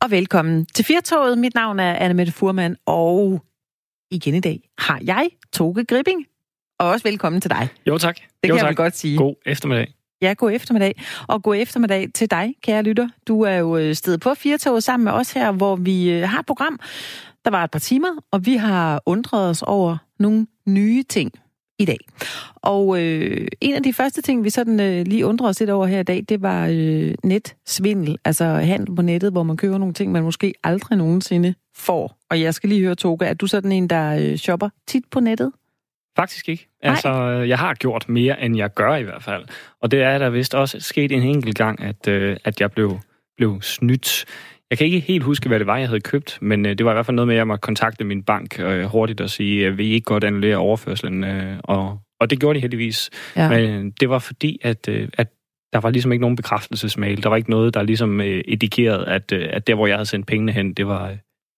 Og velkommen til Firtoget. Mit navn er Anne Mette Furman, og igen i dag har jeg Toge Gripping. Og også velkommen til dig. Jo tak. Det jo, kan tak. jeg godt sige. God eftermiddag. Ja, god eftermiddag. Og god eftermiddag til dig, kære lytter. Du er jo øh, stedet på Firtoget sammen med os her, hvor vi øh, har et program. Der var et par timer, og vi har undret os over nogle nye ting i dag. Og øh, en af de første ting, vi sådan øh, lige undrer os lidt over her i dag, det var øh, netsvindel, altså handel på nettet, hvor man køber nogle ting, man måske aldrig nogensinde får. Og jeg skal lige høre, Toga, er du sådan en, der øh, shopper tit på nettet? Faktisk ikke. Altså, øh, jeg har gjort mere, end jeg gør i hvert fald. Og det er der vist også sket en enkelt gang, at, øh, at jeg blev, blev snydt. Jeg kan ikke helt huske, hvad det var, jeg havde købt, men øh, det var i hvert fald noget med, at jeg måtte kontakte min bank øh, hurtigt og sige, at vi ikke godt annullere overførslen. Øh, og, og det gjorde de heldigvis. Ja. Men det var fordi, at, øh, at der var ligesom ikke nogen bekræftelsesmail. Der var ikke noget, der ligesom øh, indikerede, at, øh, at der, hvor jeg havde sendt pengene hen, det var,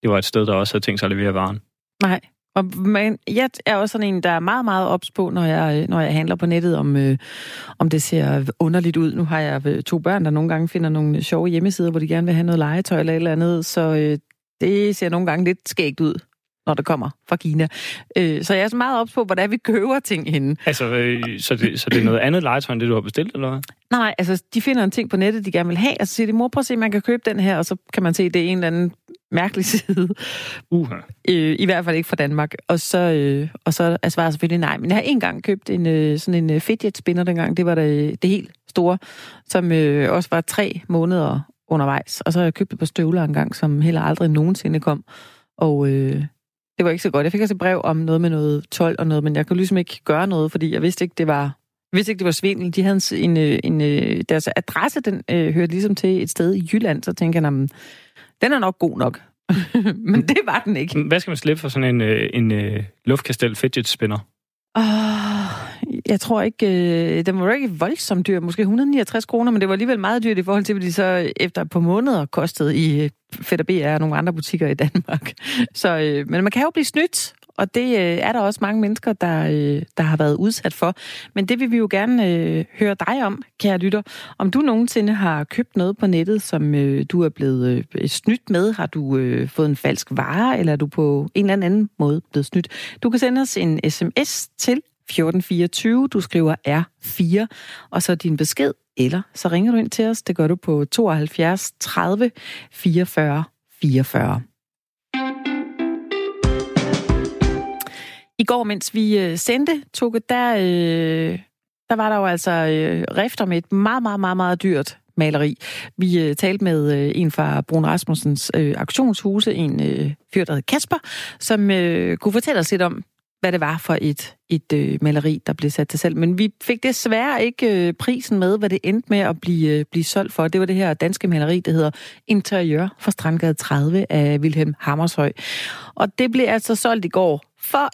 det var et sted, der også havde tænkt sig at levere varen. Nej. Og man, jeg er også sådan en, der er meget, meget ops på, når jeg, øh, når jeg handler på nettet, om, øh, om det ser underligt ud. Nu har jeg øh, to børn, der nogle gange finder nogle sjove hjemmesider, hvor de gerne vil have noget legetøj eller et eller andet, så øh, det ser nogle gange lidt skægt ud, når det kommer fra Kina. Øh, så jeg er så meget ops på, hvordan vi køber ting henne. Altså, øh, så, det, så det er noget andet legetøj, end det, du har bestilt, eller hvad? Nej, altså de finder en ting på nettet, de gerne vil have, og så siger de, mor, prøv at se, man kan købe den her, og så kan man se, det er en eller anden mærkelig side. Uha. Øh, I hvert fald ikke fra Danmark. Og så, øh, og så er svaret selvfølgelig nej. Men jeg har engang købt en, øh, sådan en øh, fidget spinner dengang. Det var det, det helt store, som øh, også var tre måneder undervejs. Og så har jeg købt et par støvler engang, som heller aldrig nogensinde kom. Og øh, det var ikke så godt. Jeg fik også et brev om noget med noget 12 og noget, men jeg kunne ligesom ikke gøre noget, fordi jeg vidste ikke, det var jeg vidste ikke, det var svindel. De havde en, en, en øh, deres adresse, den øh, hørte ligesom til et sted i Jylland, så tænkte jeg, jamen, den er nok god nok. Men det var den ikke. Hvad skal man slippe for sådan en, øh, en øh, luftkastel fidget spinner? Oh, jeg tror ikke, øh, den var ikke voldsomt dyr, måske 169 kroner, men det var alligevel meget dyrt i forhold til, hvad de så efter på måneder kostede i øh, Fætter BR og nogle andre butikker i Danmark. Så, øh, men man kan jo blive snydt, og det øh, er der også mange mennesker, der, øh, der har været udsat for. Men det vil vi jo gerne øh, høre dig om, kære lytter. Om du nogensinde har købt noget på nettet, som øh, du er blevet øh, snydt med, har du øh, fået en falsk vare, eller er du på en eller anden måde blevet snydt. Du kan sende os en sms til 1424. Du skriver R4, og så din besked, eller så ringer du ind til os. Det gør du på 72 30 44 44. I går, mens vi øh, sendte, Toge, der, øh, der var der jo altså øh, rifter med et meget, meget, meget, meget dyrt maleri. Vi øh, talte med øh, en fra Brun Rasmussens øh, auktionshuse, en øh, fyr, der hed Kasper, som øh, kunne fortælle os lidt om, hvad det var for et, et øh, maleri, der blev sat til salg. Men vi fik desværre ikke øh, prisen med, hvad det endte med at blive, øh, blive solgt for. Det var det her danske maleri, der hedder Interiør fra Strandgade 30 af Wilhelm Hammershøj. Og det blev altså solgt i går for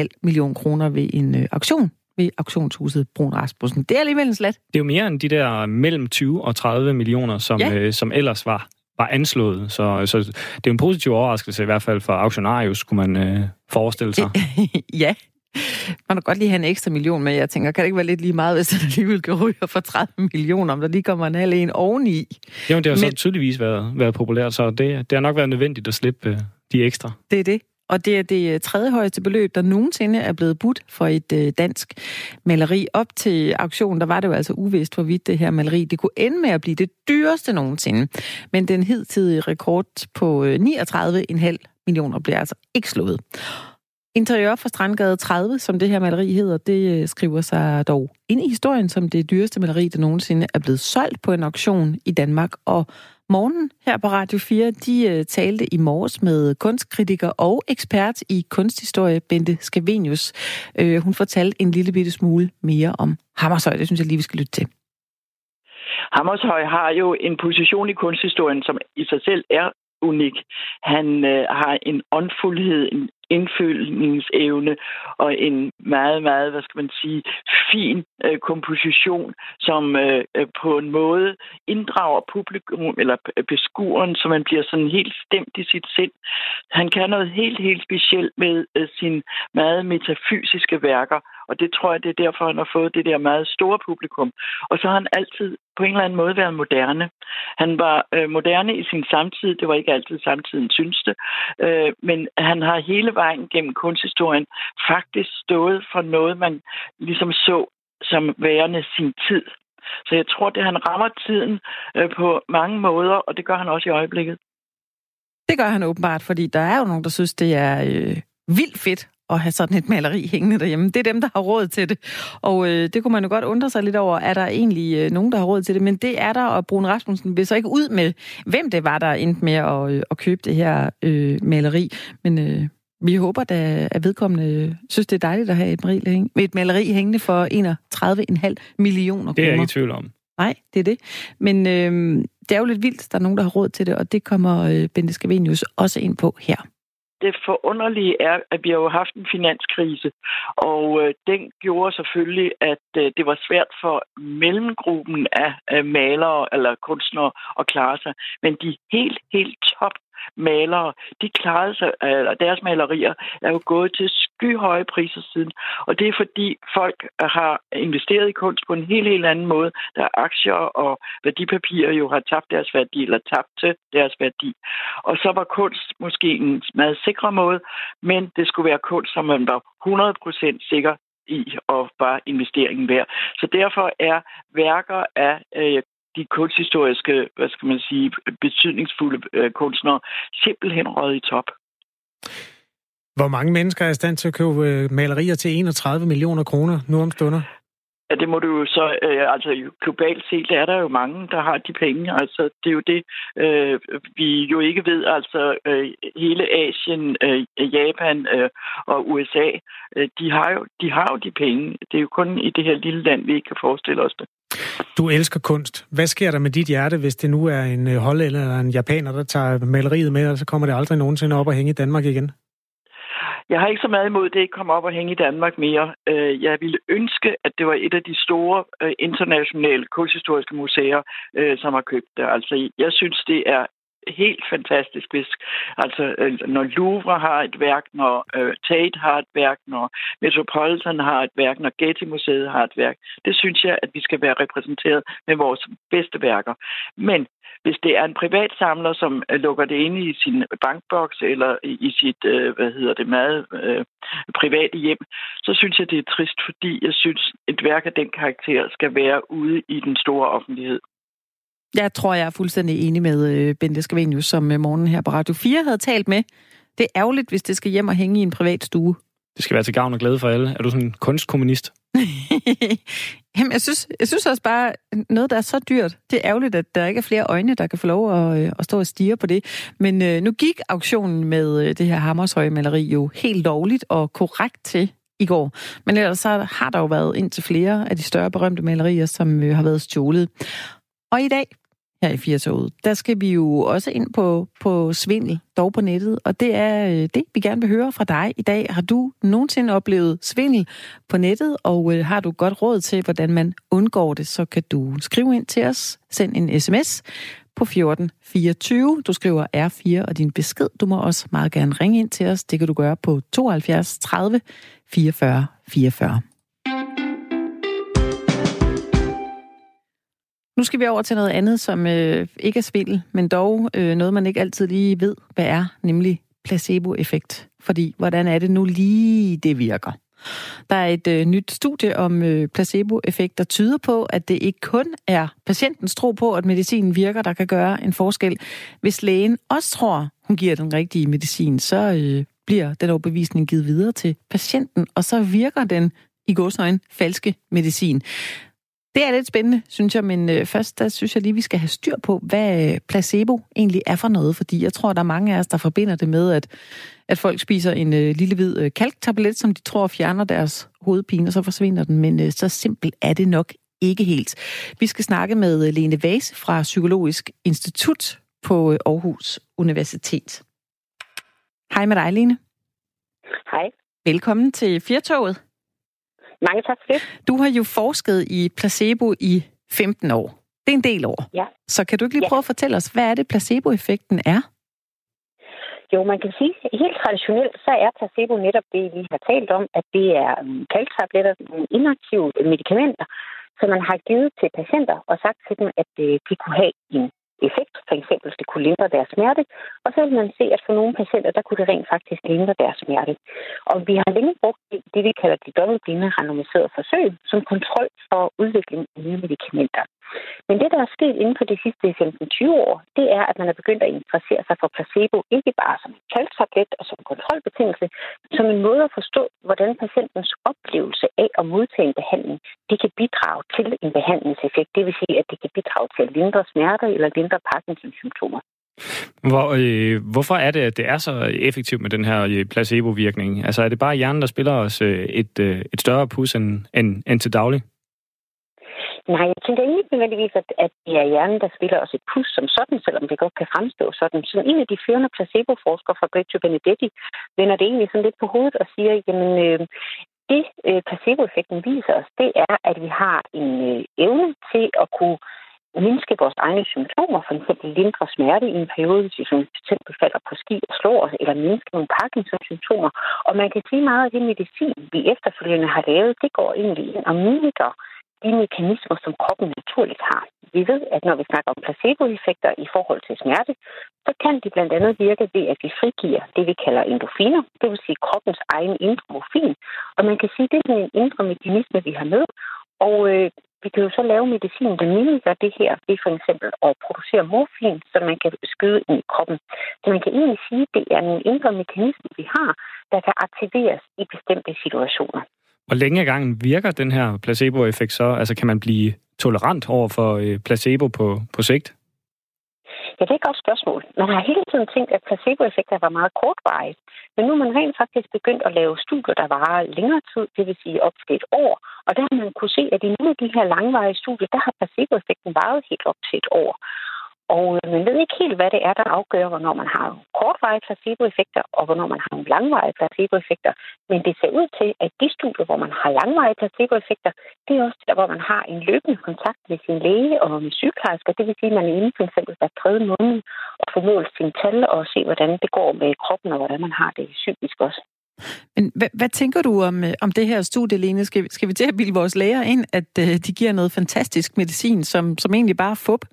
31,5 million kroner ved en øh, auktion ved auktionshuset Brun Rasmussen. Det er alligevel en slat. Det er jo mere end de der mellem 20 og 30 millioner, som, Ja. øh, som ellers var, var anslået. Så, så det er jo en positiv overraskelse, i hvert fald for auktionarius, skulle man øh, forestille sig. ja. Man kan godt lige have en ekstra million, men jeg tænker, kan det ikke være lidt lige meget, hvis det alligevel kan ryge for 30 millioner, om der lige kommer en halv en oveni? Jo, det har så Men- tydeligvis været, været populært, så det, det har nok været nødvendigt at slippe øh, de ekstra. Det er det. Og det er det øh, tredje højeste beløb, der nogensinde er blevet budt for et øh, dansk maleri. Op til auktionen, der var det jo altså uvist, hvorvidt det her maleri det kunne ende med at blive det dyreste nogensinde. Men den hidtidige rekord på øh, 39,5 millioner bliver altså ikke slået. Interiør fra Strandgade 30, som det her maleri hedder, det skriver sig dog ind i historien som det dyreste maleri, der nogensinde er blevet solgt på en auktion i Danmark. Og morgen her på Radio 4, de øh, talte i morges med kunstkritiker og ekspert i kunsthistorie, Bente Skavenius. Øh, hun fortalte en lille bitte smule mere om Hammershøj. Det synes jeg lige, vi skal lytte til. Hammershøj har jo en position i kunsthistorien, som i sig selv er unik. Han øh, har en åndfuldhed, en indfølningsevne og en meget, meget, hvad skal man sige, fin øh, komposition, som øh, øh på en måde inddrager publikum eller beskueren, så man bliver sådan helt stemt i sit sind. Han kan noget helt, helt specielt med øh, sine meget metafysiske værker, og det tror jeg, det er derfor, han har fået det der meget store publikum. Og så har han altid på en eller anden måde været moderne. Han var øh, moderne i sin samtid. Det var ikke altid samtiden synes det. Øh, men han har hele vejen gennem kunsthistorien faktisk stået for noget, man ligesom så som værende sin tid. Så jeg tror, det han rammer tiden øh, på mange måder, og det gør han også i øjeblikket. Det gør han åbenbart, fordi der er jo nogen, der synes, det er øh, vildt fedt at have sådan et maleri hængende derhjemme. Det er dem, der har råd til det. Og øh, det kunne man jo godt undre sig lidt over. Er der egentlig øh, nogen, der har råd til det? Men det er der, og Brun Rasmussen vil så ikke ud med, hvem det var, der endte med at, øh, at købe det her øh, maleri. Men øh, vi håber da, at vedkommende synes, det er dejligt at have et maleri, et maleri hængende for 31,5 millioner kroner. Det er jeg ikke i tvivl om. Nej, det er det. Men øh, det er jo lidt vildt, at der er nogen, der har råd til det, og det kommer øh, Bente Skavenius også ind på her. Det forunderlige er, at vi har jo haft en finanskrise, og øh, den gjorde selvfølgelig, at øh, det var svært for mellemgruppen af øh, malere eller kunstnere at klare sig. Men de helt, helt top malere, de klarede sig, eller deres malerier er jo gået til skyhøje priser siden. Og det er fordi folk har investeret i kunst på en helt, helt anden måde. Der aktier og værdipapirer jo har tabt deres værdi, eller tabt til deres værdi. Og så var kunst måske en meget sikre måde, men det skulle være kunst, som man var 100% sikker i og var investeringen værd. Så derfor er værker af øh, de kunsthistoriske, hvad skal man sige, betydningsfulde øh, kunstnere simpelthen røget i top. Hvor mange mennesker er i stand til at købe øh, malerier til 31 millioner kroner nu om stunder? Ja, det må du jo så, øh, altså globalt set er der jo mange, der har de penge. Altså, det er jo det, øh, vi jo ikke ved. Altså, øh, hele Asien, øh, Japan øh, og USA, øh, de, har jo, de har jo de penge. Det er jo kun i det her lille land, vi ikke kan forestille os det. Du elsker kunst. Hvad sker der med dit hjerte, hvis det nu er en øh, hollænder eller en japaner, der tager maleriet med, og så kommer det aldrig nogensinde op og hænge i Danmark igen? Jeg har ikke så meget imod, at det ikke kommer op og hænge i Danmark mere. Øh, jeg ville ønske, at det var et af de store øh, internationale kunsthistoriske museer, som har købt det. Altså, jeg synes, det er helt fantastisk, hvis altså, øh, når Louvre har et værk, når øh, Tate har et værk, når Metropolitan har et værk, når Getty-museet har et værk. Det synes jeg, at vi skal være repræsenteret med vores bedste værker. Men hvis det er en privat samler, som øh, lukker det inde i sin bankboks eller i sit, øh, hvad hedder det, meget øh, private hjem, så synes jeg, det er trist, fordi jeg synes, et værk af den karakter skal være ude i den store offentlighed. Jeg tror, jeg er fuldstændig enig med øh, Bente Skavenius, som øh, morgen her på Radio 4 havde talt med. Det er ærgerligt, hvis det skal hjem og hænge i en privat stue. Det skal være til gavn og glæde for alle. Er du sådan en kunstkommunist? Jamen, jeg synes, jeg synes også bare, noget, der er så dyrt, det er ærgerligt, at der ikke er flere øjne, der kan få lov at, øh, at stå og stige på det. Men øh, nu gik auktionen med det her Hammershøj-maleri jo helt lovligt og korrekt til i går. Men ellers så har der jo været ind til flere af de større berømte malerier, som øh, har været stjålet. Og i dag, her i Firtoget, der skal vi jo også ind på, på svindel, dog på nettet. Og det er øh, det, vi gerne vil høre fra dig i dag. Har du nogensinde oplevet svindel på nettet, og øh, har du godt råd til, hvordan man undgår det, så kan du skrive ind til os. Send en sms på 1424. Du skriver R4 og din besked. Du må også meget gerne ringe ind til os. Det kan du gøre på 72 30 44 44. Nu skal vi over til noget andet, som øh, ikke er svindel, men dog øh, noget, man ikke altid lige ved, hvad er, nemlig placeboeffekt. Fordi, hvordan er det nu lige, det virker? Der er et øh, nyt studie om øh, placeboeffekt, der tyder på, at det ikke kun er patientens tro på, at medicinen virker, der kan gøre en forskel. Hvis lægen også tror, hun giver den rigtige medicin, så øh, bliver den overbevisning givet videre til patienten, og så virker den i godsøjne falske medicin. Det er lidt spændende, synes jeg, men øh, først der synes jeg lige, vi skal have styr på, hvad placebo egentlig er for noget, fordi jeg tror, der er mange af os, der forbinder det med, at, at folk spiser en øh, lille hvid øh, kalktablet, som de tror fjerner deres hovedpine, og så forsvinder den, men øh, så simpelt er det nok ikke helt. Vi skal snakke med øh, Lene Vase fra Psykologisk Institut på øh, Aarhus Universitet. Hej med dig, Lene. Hej. Velkommen til Firtoget. Mange tak for det. Du har jo forsket i placebo i 15 år. Det er en del år. Ja. Så kan du ikke lige ja. prøve at fortælle os, hvad er det placeboeffekten er? Jo, man kan sige, at helt traditionelt, så er placebo netop det, vi har talt om, at det er um, kalktabletter, nogle inaktive medicamenter, som man har givet til patienter og sagt til dem, at øh, de kunne have en effekt. For eksempel, det kunne lindre deres smerte. Og så vil man se, at for nogle patienter, der kunne det rent faktisk lindre deres smerte. Og vi har længe brugt det, vi kalder de dobbeltblinde randomiserede forsøg som kontrol for udvikling af nye medicamenter. Men det, der er sket inden for de sidste 15-20 år, det er, at man er begyndt at interessere sig for placebo, ikke bare som en kalktablet og som kontrolbetingelse, som en måde at forstå, hvordan patientens oplevelse af at modtage en behandling, det kan bidrage til en behandlingseffekt. Det vil sige, at det kan bidrage til at lindre smerter eller lindre Parkinsons symptomer. Hvor, øh, hvorfor er det, at det er så effektivt med den her øh, placebo-virkning? Altså er det bare hjernen, der spiller os øh, et, øh, et større pus end, end, end til daglig? Nej, jeg tænker ikke nødvendigvis, at, at det er hjernen, der spiller os et pus som sådan, selvom det godt kan fremstå sådan. Så en af de førende placeboforskere fra Breccio Benedetti vender det egentlig sådan lidt på hovedet og siger, jamen øh, det øh, placeboeffekten viser os, det er, at vi har en øh, evne til at kunne mindske vores egne symptomer, for eksempel lindre smerte i en periode, hvis vi for eksempel falder på ski og slår os, eller mindske nogle Parkinson-symptomer. Og man kan sige meget af det medicin, vi efterfølgende har lavet, det går egentlig ind og mimikker de mekanismer, som kroppen naturligt har. Vi ved, at når vi snakker om placeboeffekter i forhold til smerte, så kan de blandt andet virke ved, at vi frigiver det, vi kalder endorfiner, det vil sige kroppens egen indre morfin. Og man kan sige, at det er en indre mekanisme, vi har med, og øh, vi kan jo så lave medicin, der mimikker det her, det er for eksempel at producere morfin, som man kan skyde ind i kroppen. Så man kan egentlig sige, at det er nogle indre mekanismer, vi har, der kan aktiveres i bestemte situationer. Hvor længe af gangen virker den her placeboeffekt så? Altså kan man blive tolerant over for øh, placebo på, på sigt? Ja, det er et godt spørgsmål. Man har hele tiden tænkt, at placeboeffekter var meget kortvarige. Men nu er man rent faktisk begyndt at lave studier, der varer længere tid, det vil sige op til et år. Og der har man kunne se, at i nogle af de her langvarige studier, der har placeboeffekten varet helt op til et år. Og øh, man ved ikke helt, hvad det er, der afgør, hvornår man har kortvarige placeboeffekter, og hvornår man har langvarige placeboeffekter. Men det ser ud til, at de studier, hvor man har langvarige placeboeffekter, det er også der, hvor man har en løbende kontakt med sin læge og med sygeplejersker. Det vil sige, at man er inde for eksempel hver tredje måned og får målt sine tal og se, hvordan det går med kroppen og hvordan man har det psykisk også. Men hvad, hvad tænker du om, øh, om det her studie, Lene? Skal, skal vi til at bilde vores læger ind, at øh, de giver noget fantastisk medicin, som, som egentlig bare er fup?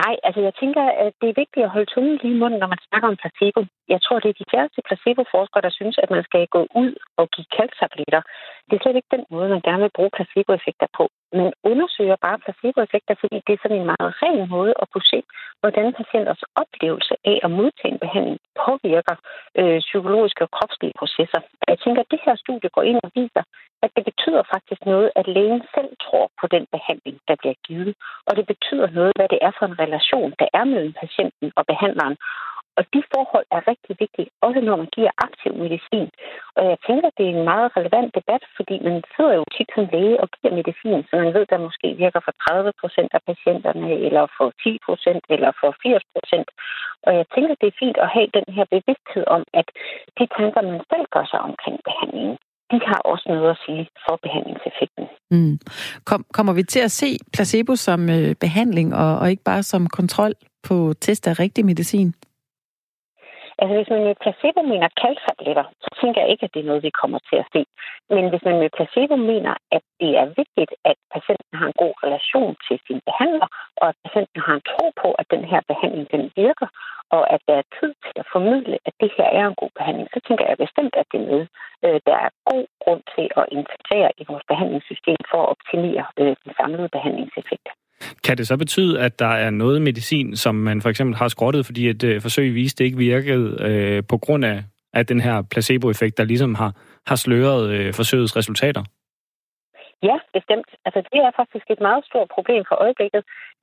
Nej, altså jeg tænker, at det er vigtigt at holde tungen lige i munden, når man snakker om placebo. Jeg tror, det er de færreste placeboforskere, der synes, at man skal gå ud og give kalktabletter. Det er slet ikke den måde, man gerne vil bruge placeboeffekter på. Man undersøger bare placeboeffekter, fordi det er sådan en meget ren måde at kunne se, hvordan patienters oplevelse af at modtage en behandling påvirker øh, psykologiske og kropslige processer. Jeg tænker, at det her studie går ind og viser, at det betyder faktisk noget, at lægen selv tror på den behandling, der bliver givet. Og det betyder noget, hvad det er for en relation, der er mellem patienten og behandleren. Og de forhold er rigtig vigtige, også når man giver aktiv medicin. Og jeg tænker, det er en meget relevant debat, fordi man sidder jo tit som læge og giver medicin, så man ved, der måske virker for 30 procent af patienterne, eller for 10 procent, eller for 80 procent. Og jeg tænker, det er fint at have den her bevidsthed om, at de tanker, man selv gør sig omkring behandlingen, de har også noget at sige for behandlingseffekten. Mm. Kom, kommer vi til at se placebo som øh, behandling, og, og ikke bare som kontrol på test af rigtig medicin? Altså, hvis man med placebo mener kalktabletter, så tænker jeg ikke, at det er noget, vi kommer til at se. Men hvis man med placebo mener, at det er vigtigt, at patienten har en god relation til sin behandler, og at patienten har en tro på, at den her behandling den virker, og at der er tid til at formidle, at det her er en god behandling, så tænker jeg bestemt, at det er noget, øh, der er god grund til at integrere i vores behandlingssystem for at optimere øh, den samlede behandlingseffekt. Kan det så betyde, at der er noget medicin, som man for eksempel har skrottet, fordi et øh, forsøg viste, det ikke virkede øh, på grund af, af den her placeboeffekt, der ligesom har, har sløret øh, forsøgets resultater? Ja, bestemt. Altså, det er faktisk et meget stort problem for øjeblikket,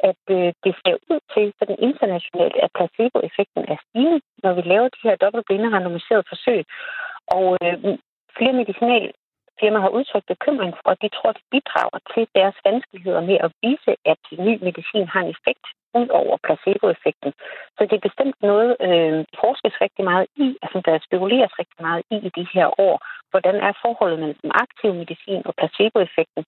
at øh, det ser ud til den internationalt, at placeboeffekten er stigende, når vi laver de her dobbeltblinde randomiserede forsøg. Og øh, flere medicinal firmaer har udtrykt bekymring for, at de tror, at det bidrager til deres vanskeligheder med at vise, at ny medicin har en effekt. ud over placeboeffekten. Så det er bestemt noget, øh, forskes rigtig meget i, altså der spekuleres rigtig meget i i de her år. Hvordan er forholdet mellem den aktive medicin og placeboeffekten,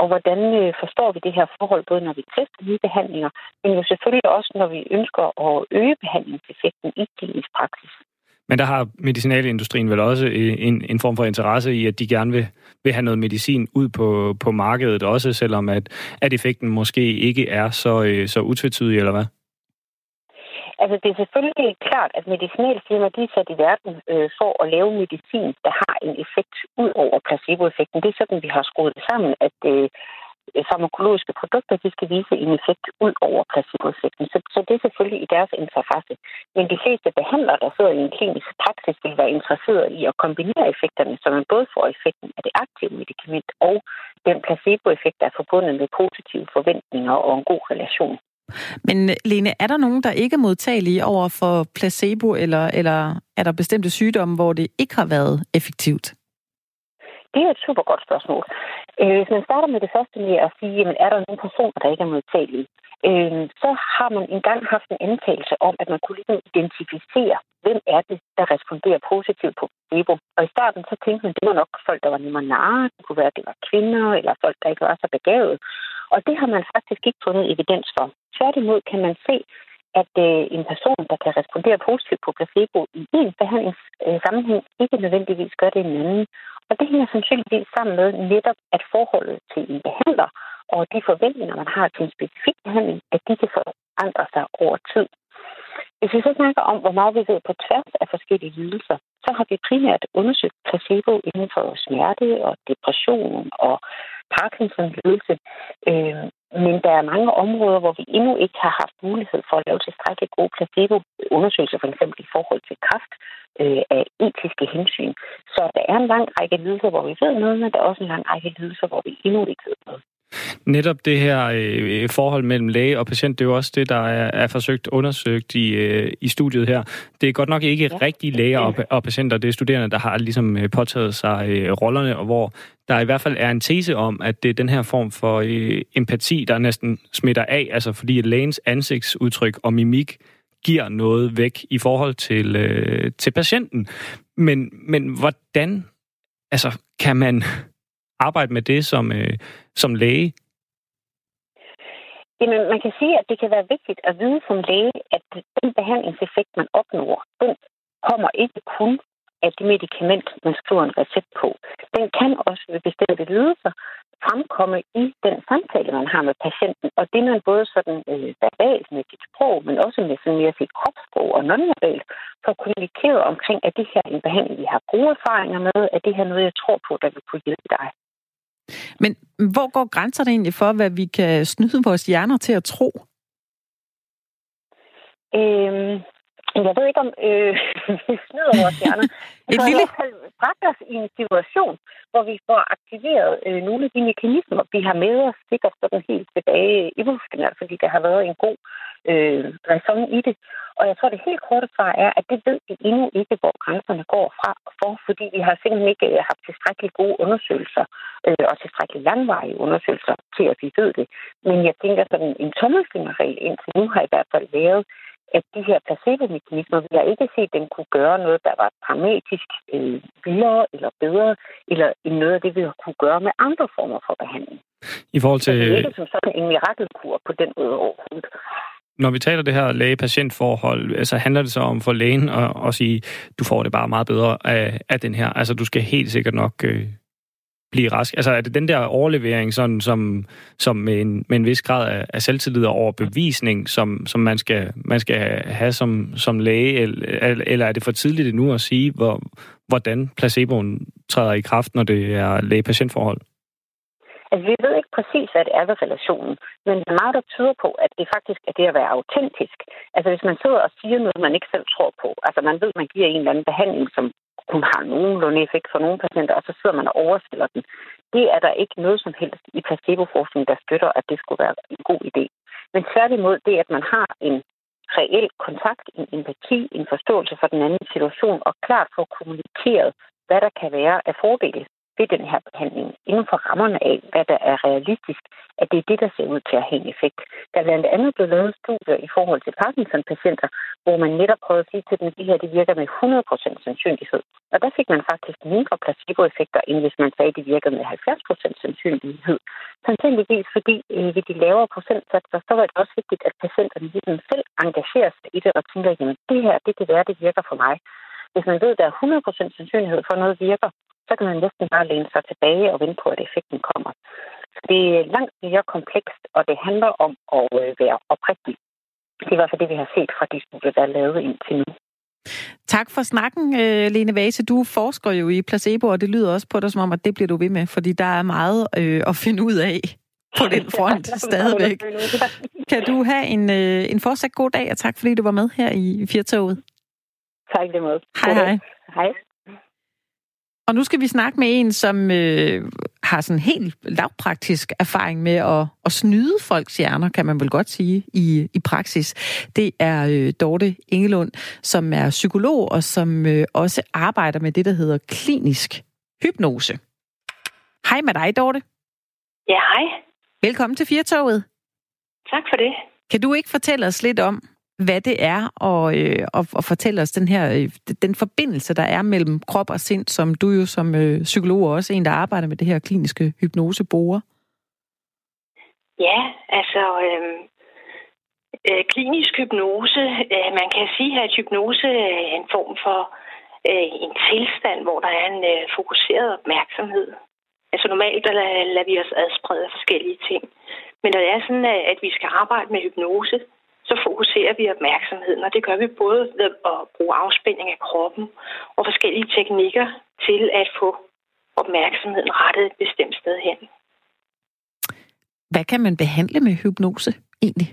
og hvordan øh, forstår vi det her forhold, både når vi tester nye behandlinger, men jo selvfølgelig også, når vi ønsker at øge behandlingseffekten i klinisk praksis. Men der har medicinalindustrien vel også en, en form for interesse i, at de gerne vil, vil have noget medicin ud på, på markedet, også selvom at, at effekten måske ikke er så, øh, så utvetydig, eller hvad? Altså, det er selvfølgelig klart, at medicinalfirmaer de er sat i verden øh, for at lave medicin, der har en effekt ud over placeboeffekten. Det er sådan, vi har skruet det sammen, at øh, farmakologiske produkter, de skal vise en effekt ud over placeboeffekten. Så, så det er selvfølgelig i deres interesse. Men de fleste behandlere, der sidder i en klinisk praksis, vil være interesseret i at kombinere effekterne, så man både får effekten af det aktive medicament og den placeboeffekt, der er forbundet med positive forventninger og en god relation. Men Lene, er der nogen, der ikke er modtagelige over for placebo, eller, eller er der bestemte sygdomme, hvor det ikke har været effektivt? Det er et super godt spørgsmål. Øh, hvis man starter med det første med at sige, jamen, er der nogle personer, der ikke er modtagelige, øh, så har man engang haft en antagelse om, at man kunne ligesom identificere, hvem er det, der responderer positivt på placebo. Og i starten så tænkte man, at det var nok folk, der var nemmere narre, det kunne være, at det var kvinder, eller folk, der ikke var så begavet. Og det har man faktisk ikke fundet evidens for. Tværtimod kan man se, at øh, en person, der kan respondere positivt på placebo i en behandlingssammenhæng, øh, ikke nødvendigvis gør det i en anden. Og det hænger sandsynligvis sammen med netop, at forholdet til en behandler og de forventninger, man har til en specifik behandling, at de kan forandre sig over tid. Hvis vi så snakker om, hvor meget vi ved på tværs af forskellige lidelser, så har vi primært undersøgt placebo inden for smerte og depression og Parkinsons lidelse. Øh, men der er mange områder, hvor vi endnu ikke har haft mulighed for at lave tilstrækkeligt gode placebo-undersøgelser, for eksempel i forhold til kraft øh, af etiske hensyn. Så der er en lang række lidelser, hvor vi ved noget, men der er også en lang række lidelser, hvor vi endnu ikke ved noget. Netop det her øh, forhold mellem læge og patient, det er jo også det, der er, er forsøgt undersøgt i, øh, i studiet her. Det er godt nok ikke ja. rigtige læger og, og patienter, det er studerende, der har ligesom øh, påtaget sig øh, rollerne, og hvor der i hvert fald er en tese om, at det er den her form for øh, empati, der næsten smitter af, altså fordi lægens ansigtsudtryk og mimik giver noget væk i forhold til, øh, til patienten. Men, men hvordan altså, kan man arbejde med det som, øh, som læge? Jamen, man kan sige, at det kan være vigtigt at vide som læge, at den behandlingseffekt, man opnår, den kommer ikke kun af det medicament, man skriver en recept på. Den kan også ved bestemte lidelser fremkomme i den samtale, man har med patienten. Og det man både sådan øh, verbalt med sit sprog, men også med sådan mere sit kropssprog og nonverbalt, får kommunikeret omkring, at det her er en behandling, vi har gode erfaringer med, at det her er noget, jeg tror på, der vil kunne hjælpe dig. Men hvor går grænserne egentlig for, hvad vi kan snyde vores hjerner til at tro? Øhm, jeg ved ikke, om øh, vi snyder vores hjerner. Et lille... i hvert fald bragt os i en situation, hvor vi får aktiveret øh, nogle af de mekanismer, vi har med os sikkert sådan helt tilbage evolutionært, fordi der har været en god øh, ræson i det. Og jeg tror, det helt korte svar er, at det ved vi endnu ikke, hvor grænserne går fra for, fordi vi har simpelthen ikke øh, haft tilstrækkeligt gode undersøgelser øh, og tilstrækkeligt langvarige undersøgelser til, at vi ved det. Men jeg tænker, sådan en tommelfingerregel indtil nu har i hvert fald været, at de her placebo-mekanismer, vi har ikke set, at den kunne gøre noget, der var dramatisk øh, vildere eller bedre, eller noget af det, vi har kunne gøre med andre former for behandling. I forhold til... Så det er ikke som sådan en mirakelkur på den måde overhovedet. Når vi taler det her læge-patient-forhold, altså handler det så om for lægen at, at sige, du får det bare meget bedre af, af den her. Altså du skal helt sikkert nok øh, blive rask? Altså er det den der overlevering, sådan, som, som med, en, med en vis grad af, af selvtillid og overbevisning, som, som man, skal, man skal have som, som læge, eller, eller er det for tidligt nu at sige, hvor, hvordan placeboen træder i kraft, når det er læge-patientforhold? Altså, vi ved ikke præcis, hvad det er ved relationen, men der er meget, der tyder på, at det faktisk er det at være autentisk. Altså, hvis man sidder og siger noget, man ikke selv tror på, altså man ved, at man giver en eller anden behandling, som kun har nogenlunde effekt for nogle patienter, og så sidder man og overstiller den. Det er der ikke noget som helst i placeboforskning, der støtter, at det skulle være en god idé. Men tværtimod det, at man har en reel kontakt, en empati, en forståelse for den anden situation, og klart får kommunikeret, hvad der kan være af fordele ved den her behandling inden for rammerne af, hvad der er realistisk, at det er det, der ser ud til at have en effekt. Der er blandt andet blevet lavet studier i forhold til Parkinson-patienter, hvor man netop prøvede at sige til dem, at det her det virker med 100% sandsynlighed. Og der fik man faktisk mindre placeboeffekter, end hvis man sagde, at det virker med 70% sandsynlighed. Sandsynligvis fordi øh, ved de lavere procentsatser, så var det også vigtigt, at patienterne ligesom selv engagerer sig i det og tænker, at det her, det kan være, det virker for mig. Hvis man ved, at der er 100% sandsynlighed for, at noget virker, så kan man næsten bare læne sig tilbage og vente på, at effekten kommer. Så det er langt mere komplekst, og det handler om at øh, være oprigtig. Det er i hvert fald det, vi har set fra de studier, der er lavet indtil nu. Tak for snakken, øh, Lene Vase. Du forsker jo i placebo, og det lyder også på dig som om, at det bliver du ved med, fordi der er meget øh, at finde ud af på den front stadigvæk. Kan du have en, øh, en fortsat god dag, og tak fordi du var med her i Fjertoget. Tak det måde. Hej hej. Hej. Og nu skal vi snakke med en, som øh, har sådan helt lavpraktisk erfaring med at, at snyde folks hjerner, kan man vel godt sige, i, i praksis. Det er øh, Dorte Engelund, som er psykolog og som øh, også arbejder med det, der hedder klinisk hypnose. Hej med dig, Dorte. Ja, hej. Velkommen til Firtoget. Tak for det. Kan du ikke fortælle os lidt om, hvad det er, og, øh, og, og fortælle os den her øh, den forbindelse, der er mellem krop og sind, som du jo som øh, psykolog og også en, der arbejder med det her kliniske hypnose, bruger. Ja, altså øh, øh, klinisk hypnose, øh, man kan sige, at hypnose er en form for øh, en tilstand, hvor der er en øh, fokuseret opmærksomhed. Altså normalt der lader vi os adsprede forskellige ting. Men når det er sådan, at vi skal arbejde med hypnose, så fokuserer vi opmærksomheden, og det gør vi både ved at bruge afspænding af kroppen og forskellige teknikker til at få opmærksomheden rettet et bestemt sted hen. Hvad kan man behandle med hypnose egentlig?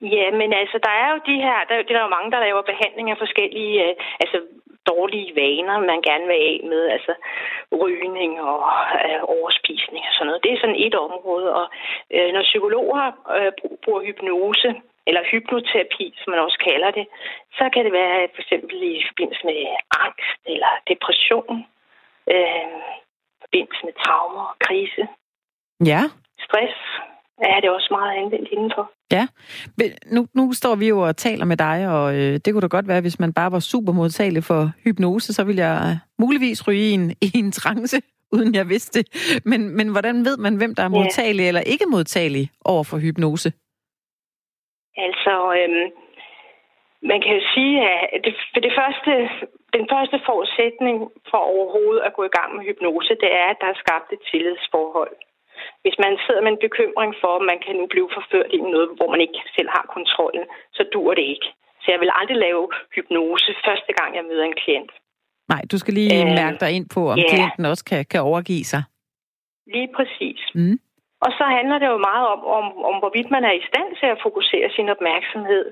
Ja, men altså, der er jo de her, der, der er jo mange, der laver behandling af forskellige, øh, altså dårlige vaner, man gerne vil af med, altså rygning og øh, overspisning og sådan noget. Det er sådan et område, og øh, når psykologer øh, bruger hypnose, eller hypnoterapi, som man også kalder det, så kan det være for eksempel i forbindelse med angst eller depression, øh, i forbindelse med traumer og krise. Ja. Stress er det også meget anvendt indenfor. Ja, nu, nu står vi jo og taler med dig, og øh, det kunne da godt være, hvis man bare var super modtagelig for hypnose, så ville jeg muligvis ryge i en, i en trance, uden jeg vidste det. Men, men hvordan ved man, hvem der er modtagelig ja. eller ikke modtagelig over for hypnose? Altså, øhm, man kan jo sige, at det, for det første, den første forudsætning for overhovedet at gå i gang med hypnose, det er, at der er skabt et tillidsforhold. Hvis man sidder med en bekymring for, at man kan nu blive forført i noget, hvor man ikke selv har kontrollen, så dur det ikke. Så jeg vil aldrig lave hypnose første gang, jeg møder en klient. Nej, du skal lige øh, mærke dig ind på, om yeah. klienten også kan, kan overgive sig. Lige præcis. Mm. Og så handler det jo meget om, om, om, hvorvidt man er i stand til at fokusere sin opmærksomhed.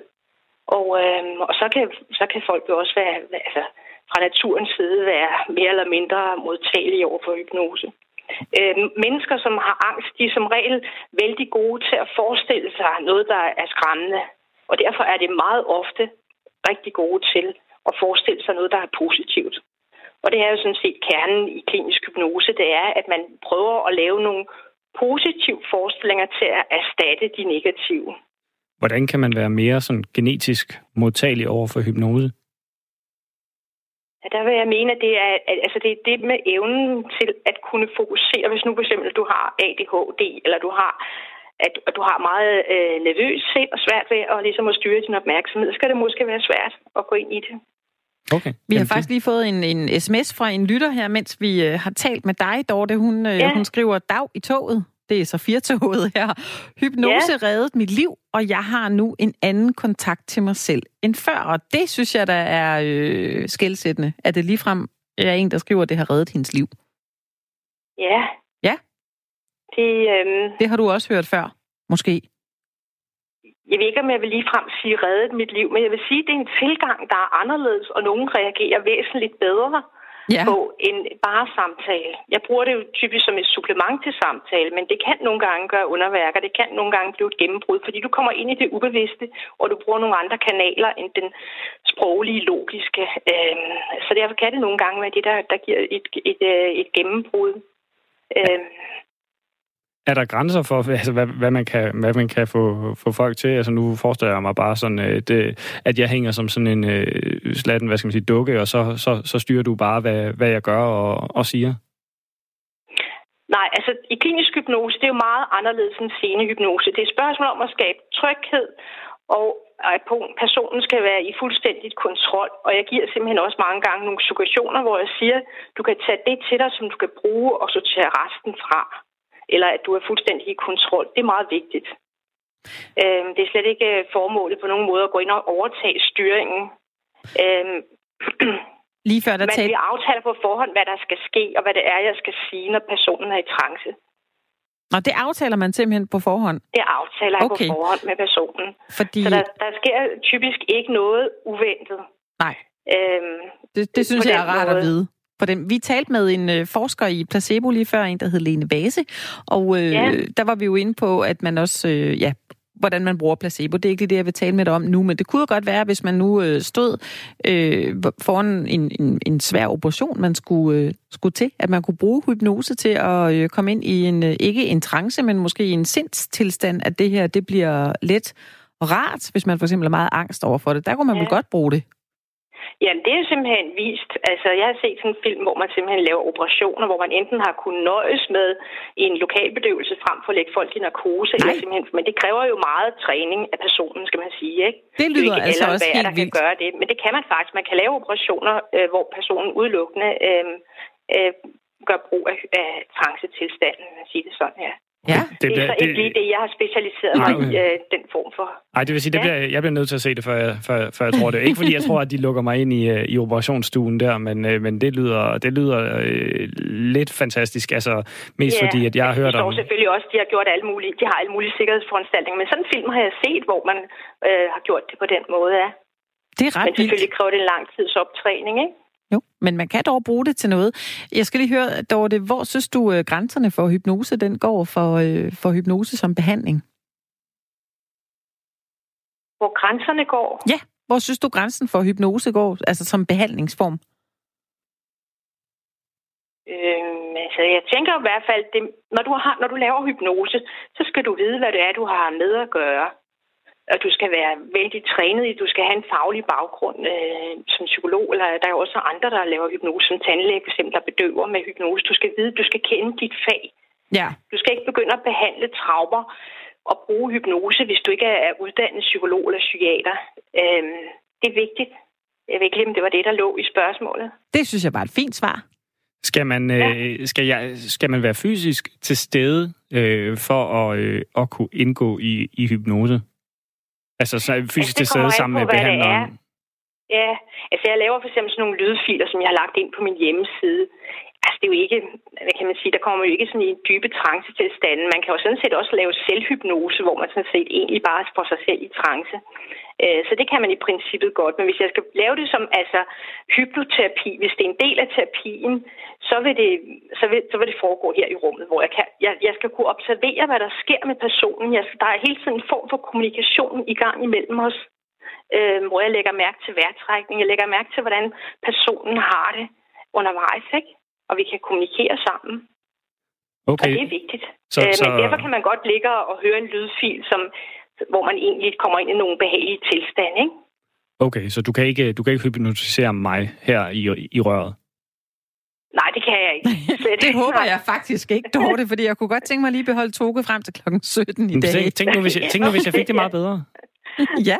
Og, øh, og så, kan, så kan folk jo også være, altså, fra naturens side være mere eller mindre modtagelige over for hypnose. Øh, mennesker, som har angst, de er som regel vældig gode til at forestille sig noget, der er skræmmende. Og derfor er det meget ofte rigtig gode til at forestille sig noget, der er positivt. Og det er jo sådan set kernen i klinisk hypnose, det er, at man prøver at lave nogle positive forestillinger til at erstatte de negative. Hvordan kan man være mere sådan genetisk modtagelig over for hypnose? Ja, der vil jeg mene, at det er, altså det er det med evnen til at kunne fokusere. Hvis nu for eksempel du har ADHD, eller du har at, at du har meget øh, nervøs sind og svært ved at, ligesom at styre din opmærksomhed, så skal det måske være svært at gå ind i det. Okay. Vi har faktisk lige fået en, en sms fra en lytter her, mens vi øh, har talt med dig, Dorte. Hun, øh, ja. hun skriver, dag i toget det er så firtoget her. Hypnose ja. reddede mit liv, og jeg har nu en anden kontakt til mig selv end før. Og det synes jeg, der er øh, skældsættende, at det ligefrem er en, der skriver, at det har reddet hendes liv. Ja. Ja? Det, øhm... det har du også hørt før, måske? Jeg ved ikke, om jeg vil ligefrem sige reddet mit liv, men jeg vil sige, at det er en tilgang, der er anderledes, og nogen reagerer væsentligt bedre ja. på en bare samtale. Jeg bruger det jo typisk som et supplement til samtale, men det kan nogle gange gøre underværker. Det kan nogle gange blive et gennembrud, fordi du kommer ind i det ubevidste, og du bruger nogle andre kanaler end den sproglige, logiske. Øhm, så derfor kan det nogle gange være det, der, der giver et, et, et, øh, et gennembrud. Øhm, er der grænser for, altså, hvad, hvad, man kan, hvad man kan få, få folk til? Altså nu forestiller jeg mig bare sådan, øh, det, at jeg hænger som sådan en øh, slatten, hvad skal man sige, dukke, og så, så, så styrer du bare, hvad, hvad jeg gør og, og siger? Nej, altså i klinisk hypnose, det er jo meget anderledes end scenehypnose. Det er et spørgsmål om at skabe tryghed, og at personen skal være i fuldstændig kontrol. Og jeg giver simpelthen også mange gange nogle situationer, hvor jeg siger, du kan tage det til dig, som du kan bruge, og så tage resten fra eller at du er fuldstændig i kontrol. Det er meget vigtigt. Øh, det er slet ikke formålet på nogen måde at gå ind og overtage styringen. Øh, Lige før der Man vil aftale på forhånd, hvad der skal ske, og hvad det er, jeg skal sige, når personen er i trance. Og det aftaler man simpelthen på forhånd? Det aftaler okay. jeg på forhånd med personen. Fordi... Så der, der sker typisk ikke noget uventet. Nej. Øhm, det, det synes jeg er rart måde. at vide på dem. Vi talte med en øh, forsker i placebo lige før, en der hed Lene Base, og øh, ja. der var vi jo inde på, at man også, øh, ja, hvordan man bruger placebo. Det er ikke det, jeg vil tale med dig om nu, men det kunne jo godt være, hvis man nu øh, stod øh, foran en, en, en svær operation, man skulle, øh, skulle til, at man kunne bruge hypnose til at øh, komme ind i en, øh, ikke en trance, men måske en sindstilstand, at det her, det bliver let og rart, hvis man for eksempel er meget angst over for det. Der kunne man ja. vel godt bruge det. Jamen, det er simpelthen vist. Altså, jeg har set sådan en film, hvor man simpelthen laver operationer, hvor man enten har kunnet nøjes med en lokalbedøvelse frem for at lægge folk i narkose, eller simpelthen, men det kræver jo meget træning af personen, skal man sige, ikke? Det lyder det altså også helt der vildt. kan gøre det, men det kan man faktisk. Man kan lave operationer, øh, hvor personen udelukkende øh, øh, gør brug af, af trancetilstanden, sige det sådan, ja. Ja. Det, det, det er så ikke lige det, jeg har specialiseret mig i, øh, den form for. Nej, det vil sige, det bliver, jeg bliver nødt til at se det, før jeg, før, før jeg tror det. Ikke fordi jeg tror, at de lukker mig ind i, øh, i operationsstuen der, men, øh, men det lyder, det lyder øh, lidt fantastisk. Altså, mest ja, fordi, at jeg har hørt om... selvfølgelig også, de har gjort alle mulige, de har alle mulige sikkerhedsforanstaltninger, men sådan en film har jeg set, hvor man øh, har gjort det på den måde, ja. Det er ret Men selvfølgelig kræver det en lang tids optræning, ikke? Jo, men man kan dog bruge det til noget. Jeg skal lige høre, Dorte, hvor synes du øh, grænserne for hypnose, den går for, øh, for hypnose som behandling? Hvor grænserne går? Ja, hvor synes du grænsen for hypnose går, altså som behandlingsform? Øhm, altså, jeg tænker i hvert fald, det, når, du har, når du laver hypnose, så skal du vide, hvad det er, du har med at gøre og du skal være vældig trænet i, du skal have en faglig baggrund øh, som psykolog, eller der er også andre, der laver hypnose som tandlæge, for eksempel, der bedøver med hypnose. Du skal vide, du skal kende dit fag. Ja. Du skal ikke begynde at behandle traumer og bruge hypnose, hvis du ikke er uddannet psykolog eller psykiater. Øh, det er vigtigt. Jeg vil ikke glemme, det var det, der lå i spørgsmålet. Det synes jeg var et fint svar. Skal man, ja. øh, skal, jeg, skal man være fysisk til stede øh, for at, øh, at kunne indgå i, i hypnose? Altså så fysisk til stede sammen med behandleren? Ja, altså jeg laver for eksempel sådan nogle lydfiler, som jeg har lagt ind på min hjemmeside. Altså det er jo ikke, hvad kan man sige, der kommer jo ikke sådan i dybe trance til standen. Man kan jo sådan set også lave selvhypnose, hvor man sådan set egentlig bare får sig selv i trance. Øh, så det kan man i princippet godt. Men hvis jeg skal lave det som altså hypnoterapi, hvis det er en del af terapien, så vil det, så vil, så vil det foregå her i rummet, hvor jeg, kan, jeg, jeg skal kunne observere, hvad der sker med personen. Jeg, der er hele tiden en form for kommunikation i gang imellem os, øh, hvor jeg lægger mærke til vejrtrækning. Jeg lægger mærke til, hvordan personen har det undervejs, ikke? og vi kan kommunikere sammen. Okay. Og det er vigtigt. Så, øh, så... Men derfor kan man godt ligge og høre en lydfil, som, hvor man egentlig kommer ind i nogle behagelige tilstande. Ikke? Okay, så du kan ikke, du kan ikke hypnotisere mig her i, i røret? Nej, det kan jeg ikke. det håber jeg faktisk ikke, Dorte, fordi jeg kunne godt tænke mig lige beholde toget frem til klokken 17 i dag. Tænk, tænk, nu, hvis jeg, tænk nu, hvis jeg fik det meget bedre. ja,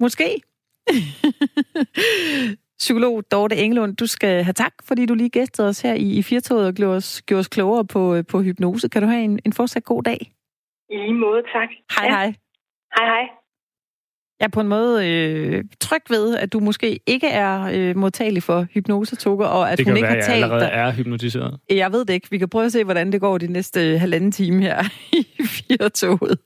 måske. Psykolog Dorte Engelund, du skal have tak, fordi du lige gæstede os her i, i Firtoget og gjorde os, gjorde os klogere på, på hypnose. Kan du have en, en fortsat god dag? I lige måde, tak. Hej, ja. hej. Hej, hej. Jeg er på en måde øh, tryg ved, at du måske ikke er øh, modtagelig for hypnosetoger, og at det hun ikke være, har talt dig. Det kan jeg er hypnotiseret. Jeg ved det ikke. Vi kan prøve at se, hvordan det går de næste halvanden time her i Firtoget.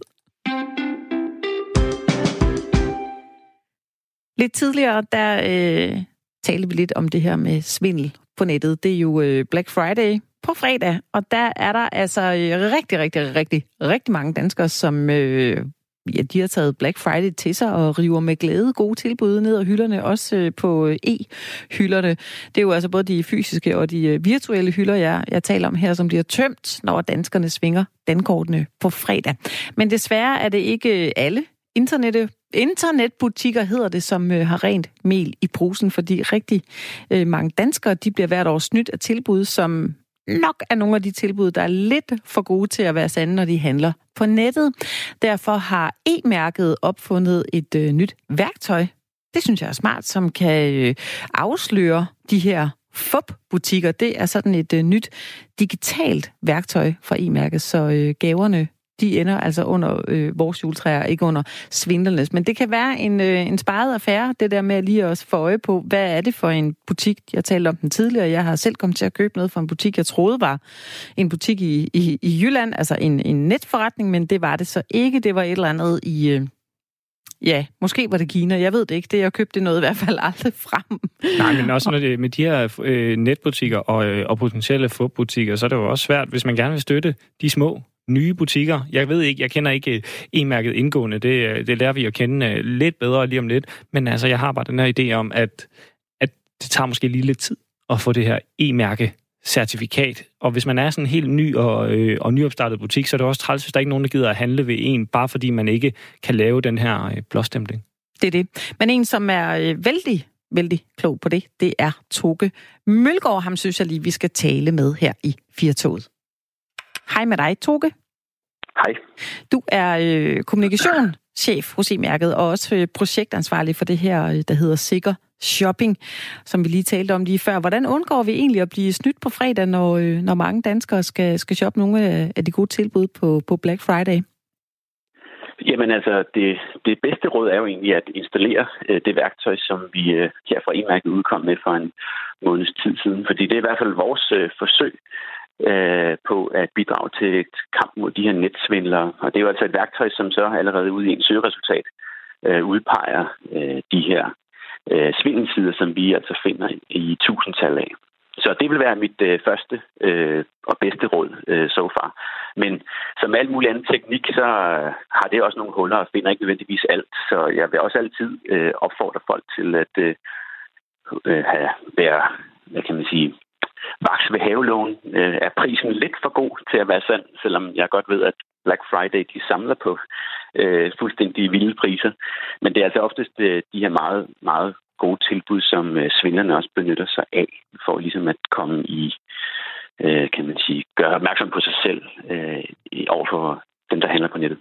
Lidt tidligere, der øh, talte vi lidt om det her med svindel på nettet. Det er jo øh, Black Friday på fredag, og der er der altså øh, rigtig, rigtig, rigtig, rigtig mange danskere, som øh, ja, de har taget Black Friday til sig og river med glæde gode tilbud ned ad hylderne, også øh, på e-hylderne. Det er jo altså både de fysiske og de virtuelle hylder, jeg, jeg taler om her, som bliver tømt, når danskerne svinger dankortene på fredag. Men desværre er det ikke alle internette internetbutikker hedder det, som øh, har rent mel i posen, fordi rigtig øh, mange danskere de bliver hvert år snydt af tilbud, som nok er nogle af de tilbud, der er lidt for gode til at være sande, når de handler på nettet. Derfor har E-mærket opfundet et øh, nyt værktøj. Det synes jeg er smart, som kan øh, afsløre de her FUP-butikker. Det er sådan et øh, nyt digitalt værktøj fra E-mærket, så øh, gaverne de ender altså under øh, vores juletræer, ikke under svindlernes. Men det kan være en, øh, en sparet affære, det der med lige også få øje på, hvad er det for en butik? Jeg talte om den tidligere, jeg har selv kommet til at købe noget fra en butik, jeg troede var en butik i, i, i Jylland, altså en, en netforretning, men det var det så ikke. Det var et eller andet i... Øh, Ja, måske var det Kina, jeg ved det ikke. Det, jeg købte noget i hvert fald aldrig frem. Nej, men også når det, med de her øh, netbutikker og, øh, og potentielle fodbutikker, så er det jo også svært, hvis man gerne vil støtte de små nye butikker. Jeg ved ikke, jeg kender ikke øh, e-mærket indgående. Det, øh, det lærer vi at kende øh, lidt bedre lige om lidt. Men altså, jeg har bare den her idé om, at, at det tager måske lige lidt tid at få det her e-mærke certifikat. Og hvis man er sådan en helt ny og, øh, og nyopstartet butik, så er det også træls, hvis der ikke er nogen, der gider at handle ved en, bare fordi man ikke kan lave den her øh, blåstempling. Det er det. Men en, som er øh, vældig, vældig klog på det, det er Toge Mølgaard. Ham synes jeg lige, vi skal tale med her i Firtoget. Hej med dig, Toge. Hej. Du er øh, kommunikationschef hos e-mærket og også øh, projektansvarlig for det her, øh, der hedder Sikker Shopping, som vi lige talte om lige før. Hvordan undgår vi egentlig at blive snydt på fredag, når, øh, når mange danskere skal, skal shoppe nogle af, de gode tilbud på, på Black Friday? Jamen altså, det, det bedste råd er jo egentlig at installere øh, det værktøj, som vi øh, her fra e-mærket udkom med for en måneds tid siden. Fordi det er i hvert fald vores øh, forsøg øh, på at bidrage til et kamp mod de her netsvindlere. Og det er jo altså et værktøj, som så allerede ude i en søgeresultat øh, udpeger øh, de her øh, svindelsider, som vi altså finder i tusindtal af. Så det vil være mit øh, første øh, og bedste råd øh, so far. Men som alt mulig anden teknik, så øh, har det også nogle huller og finder ikke nødvendigvis alt. Så jeg vil også altid øh, opfordre folk til at øh, øh have, være, hvad kan man sige, vaks ved havelån. Øh, er prisen lidt for god til at være sand, selvom jeg godt ved, at Black Friday de samler på øh, fuldstændig vilde priser. Men det er altså oftest øh, de her meget, meget gode tilbud, som øh, svindlerne også benytter sig af, for ligesom at komme i, øh, kan man sige, gøre opmærksom på sig selv øh, overfor dem, der handler på nettet.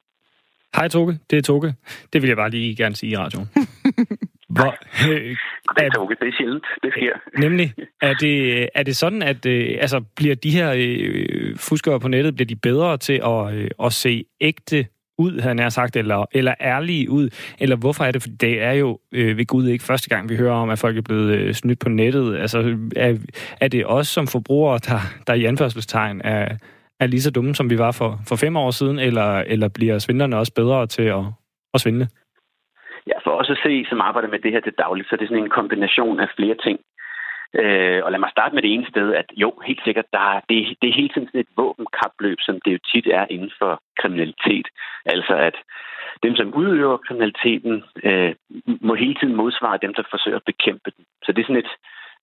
Hej Toge, det er Toge. Det vil jeg bare lige gerne sige i radioen. Hvor, øh, er, Toge, det er sjældent, det sker. Nemlig, er det, er det sådan, at øh, altså, bliver de her øh, fuskere på nettet, bliver de bedre til at, øh, at se ægte ud, havde jeg sagt, eller, eller ærlige ud? Eller hvorfor er det? For det er jo øh, ved Gud ikke første gang, vi hører om, at folk er blevet øh, snydt på nettet. Altså, er, er det os som forbrugere, der, der i anførselstegn er, er lige så dumme, som vi var for, for fem år siden, eller, eller bliver svindlerne også bedre til at, at svindle? Ja, for os at se, som arbejder med det her til dagligt, så det er det sådan en kombination af flere ting. Øh, og lad mig starte med det ene sted, at jo, helt sikkert, der er, det, det er hele tiden sådan et våbenkapløb, som det jo tit er inden for kriminalitet. Altså at dem, som udøver kriminaliteten, øh, må hele tiden modsvare dem, der forsøger at bekæmpe den. Så det er sådan et,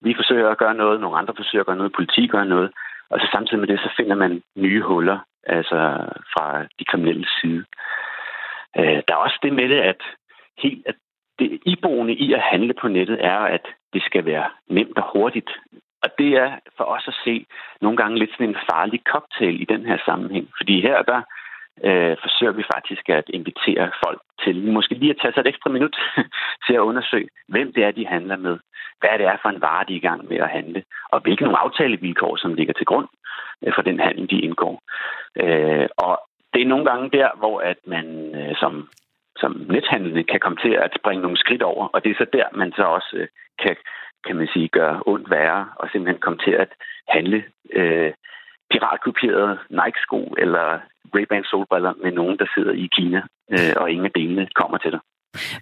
vi forsøger at gøre noget, nogle andre forsøger at gøre noget, politi gør noget, og så samtidig med det, så finder man nye huller, altså fra de kriminelle side. Øh, der er også det med det, at, helt, at det iboende i at handle på nettet er, at det skal være nemt og hurtigt. Og det er for os at se nogle gange lidt sådan en farlig cocktail i den her sammenhæng. Fordi her der øh, forsøger vi faktisk at invitere folk til måske lige at tage sig et ekstra minut til at undersøge, hvem det er, de handler med. Hvad det er for en vare, de er i gang med at handle. Og hvilke nogle aftalevilkår, som ligger til grund øh, for den handel, de indgår. Øh, og det er nogle gange der, hvor at man øh, som som nethandlende kan komme til at springe nogle skridt over. Og det er så der, man så også øh, kan, kan man sige, gøre ondt værre og simpelthen komme til at handle øh, piratkopierede Nike-sko eller Ray-Ban solbriller med nogen, der sidder i Kina, øh, og ingen af delene kommer til dig.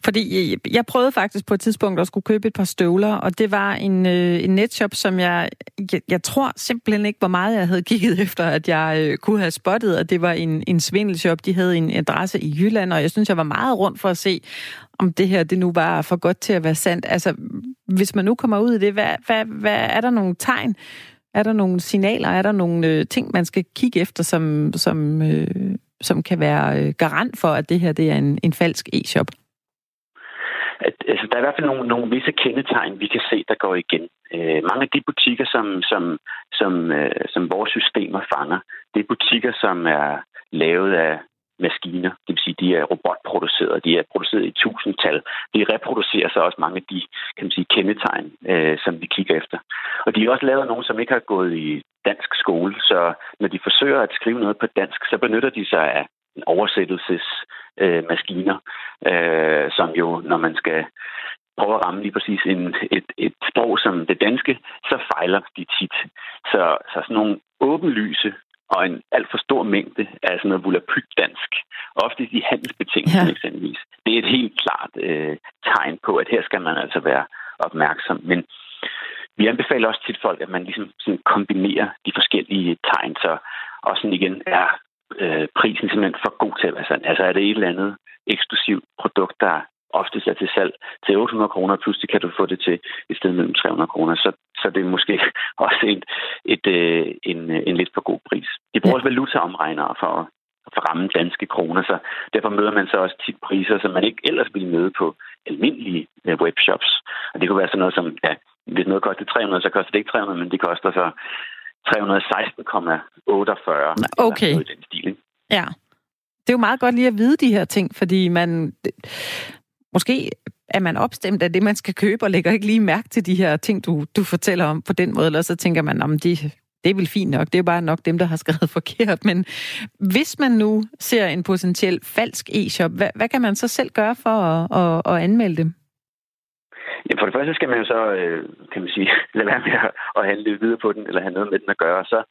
Fordi jeg prøvede faktisk på et tidspunkt at skulle købe et par støvler, og det var en, øh, en netshop, som jeg, jeg, jeg tror simpelthen ikke, hvor meget jeg havde kigget efter, at jeg øh, kunne have spottet, at det var en, en svindelshop. De havde en adresse i Jylland, og jeg synes, jeg var meget rundt for at se, om det her det nu var for godt til at være sandt. Altså, hvis man nu kommer ud i det, hvad, hvad, hvad er der nogle tegn? Er der nogle signaler? Er der nogle øh, ting, man skal kigge efter, som, som, øh, som kan være øh, garant for, at det her det er en, en falsk e-shop? At, altså, der er i hvert fald nogle, nogle visse kendetegn, vi kan se, der går igen. Øh, mange af de butikker, som, som, som, øh, som vores systemer fanger, det er butikker, som er lavet af maskiner. Det vil sige, de er robotproduceret. De er produceret i tusindtal. De reproducerer så også mange af de kan man sige, kendetegn, øh, som vi kigger efter. Og de er også lavet af nogen, som ikke har gået i dansk skole. Så når de forsøger at skrive noget på dansk, så benytter de sig af oversættelsesmaskiner, øh, som jo, når man skal prøve at ramme lige præcis en, et, et sprog som det danske, så fejler de tit. Så, så sådan nogle åbenlyse og en alt for stor mængde af sådan noget volapyk dansk, ofte i handelsbetingelser ja. eksempelvis, det er et helt klart øh, tegn på, at her skal man altså være opmærksom. Men vi anbefaler også tit folk, at man ligesom sådan kombinerer de forskellige tegn, så og sådan igen er øh, prisen simpelthen for god til at være sand. Altså er det et eller andet eksklusivt produkt, der oftest er til salg til 800 kroner, pludselig kan du få det til et sted mellem 300 kroner. Så, så det er måske også et, et, et, en, en lidt for god pris. De bruger også valutaomregnere for at ramme danske kroner, så derfor møder man så også tit priser, som man ikke ellers ville møde på almindelige øh, webshops. Og det kunne være sådan noget som, ja, hvis noget koster 300, så koster det ikke 300, men det koster så 316,48. Okay. Eller den stil, Ja. Det er jo meget godt lige at vide de her ting, fordi man... Måske er man opstemt af det, man skal købe, og lægger ikke lige mærke til de her ting, du, du fortæller om på den måde, eller så tænker man, om de, det er vel fint nok, det er bare nok dem, der har skrevet forkert. Men hvis man nu ser en potentiel falsk e-shop, hvad, hvad kan man så selv gøre for at, at, at anmelde dem? Ja, for det første skal man jo så, øh, kan man sige, lade være med at handle videre på den, eller have noget med den at gøre. Så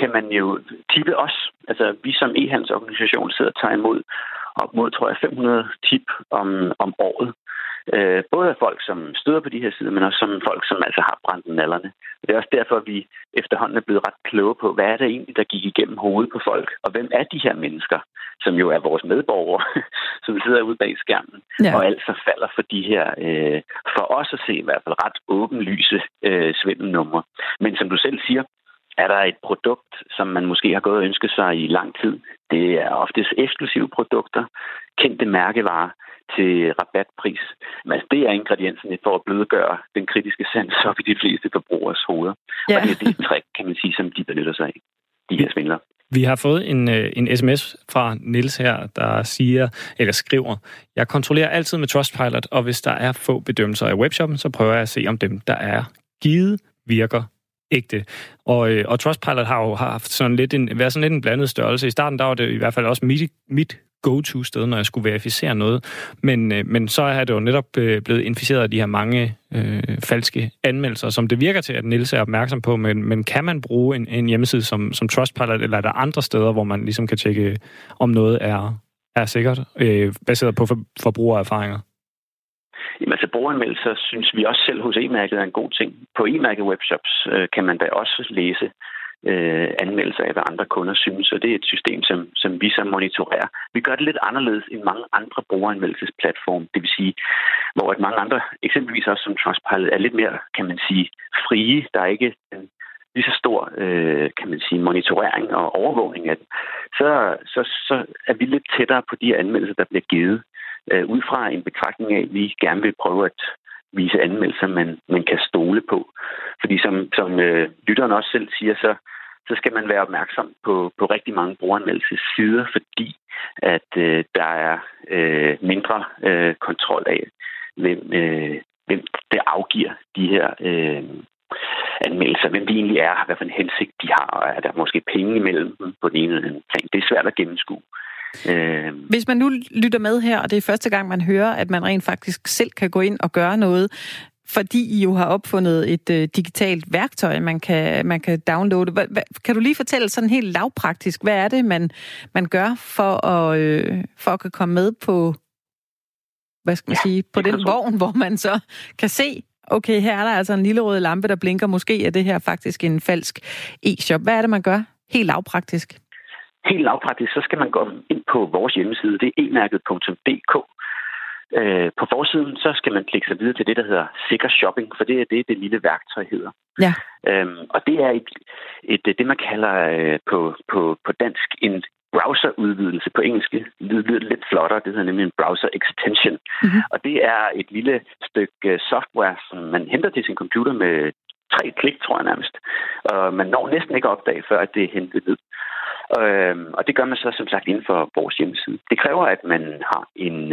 kan man jo tippe os. Altså, vi som e-handelsorganisation sidder og tager imod op mod, tror jeg, 500 tip om, om året. Øh, både af folk, som støder på de her sider, men også som folk, som altså har brændt nallerne. Det er også derfor, at vi efterhånden er blevet ret kloge på, hvad er det egentlig, der gik igennem hovedet på folk, og hvem er de her mennesker, som jo er vores medborgere, som sidder ude bag skærmen, ja. og altså falder for de her, øh, for os at se i hvert fald ret åbenlyse øh, svindelnumre. Men som du selv siger, er der et produkt, som man måske har gået og ønsket sig i lang tid. Det er oftest eksklusive produkter, kendte mærkevarer til rabatpris. Men det er ingrediensen for at blødgøre den kritiske sans op i de fleste forbrugers hoveder. Ja. Og det er det trick, kan man sige, som de benytter sig af, de her svindler. Vi har fået en, øh, en sms fra Nils her, der siger, eller skriver, jeg kontrollerer altid med Trustpilot, og hvis der er få bedømmelser af webshoppen, så prøver jeg at se, om dem, der er givet, virker ægte. Og, øh, og Trustpilot har jo haft sådan lidt en, været sådan lidt en blandet størrelse. I starten der var det i hvert fald også mit, mit go-to-sted, når jeg skulle verificere noget. Men, øh, men så er det jo netop øh, blevet inficeret af de her mange øh, falske anmeldelser, som det virker til, at Nils er opmærksom på. Men, men kan man bruge en, en hjemmeside som, som Trustpilot, eller er der andre steder, hvor man ligesom kan tjekke, om noget er, er sikkert, øh, baseret på for, forbrugererfaringer? Jamen, altså brugeranmeldelser synes vi også selv hos e-mærket er en god ting. På e-mærket webshops øh, kan man da også læse øh, anmeldelser af, hvad andre kunder synes, og det er et system, som, som vi så monitorerer. Vi gør det lidt anderledes end mange andre brugeranmeldelsesplatforme, det vil sige, hvor at mange andre, eksempelvis også som Trustpilot, er lidt mere, kan man sige, frie. Der er ikke en lige så stor, øh, kan man sige, monitorering og overvågning af den. så, så, så er vi lidt tættere på de anmeldelser, der bliver givet øh, ud fra en betragtning af, at vi gerne vil prøve at vise anmeldelser, man, man kan stole på. Fordi som, som øh, lytteren også selv siger, så, så skal man være opmærksom på, på rigtig mange brugeranmeldelsessider, fordi at øh, der er øh, mindre øh, kontrol af, hvem, øh, hvem det afgiver de her øh, anmeldelser, hvem de egentlig er, hvad for en hensigt de har, og er der måske penge imellem dem på den ene eller anden ting. Det er svært at gennemskue. Øh... Hvis man nu lytter med her, og det er første gang, man hører, at man rent faktisk selv kan gå ind og gøre noget, fordi I jo har opfundet et øh, digitalt værktøj, man kan, man kan downloade. Hva, hva, kan du lige fortælle sådan helt lavpraktisk, hvad er det, man, man gør for at, øh, for at komme med på hvad skal man ja, sige, på den vogn, hvor man så kan se, okay, her er der altså en lille rød lampe, der blinker. Måske er det her faktisk en falsk e-shop. Hvad er det, man gør? Helt lavpraktisk. Helt lavpraktisk, så skal man gå ind på vores hjemmeside. Det er e-mærket.dk. Øh, på forsiden, så skal man klikke sig videre til det, der hedder sikker shopping, for det er det, det lille værktøj hedder. Ja. Øhm, og det er et, et, det, man kalder øh, på, på, på dansk en browserudvidelse på engelsk. Lyder lidt flottere. Det hedder nemlig en browser extension. Mm-hmm. Og det er et lille stykke software, som man henter til sin computer med tre klik, tror jeg nærmest. Og man når næsten ikke at opdage, før at det er hentet ned. Øhm, og det gør man så som sagt inden for vores hjemmeside. Det kræver, at man har en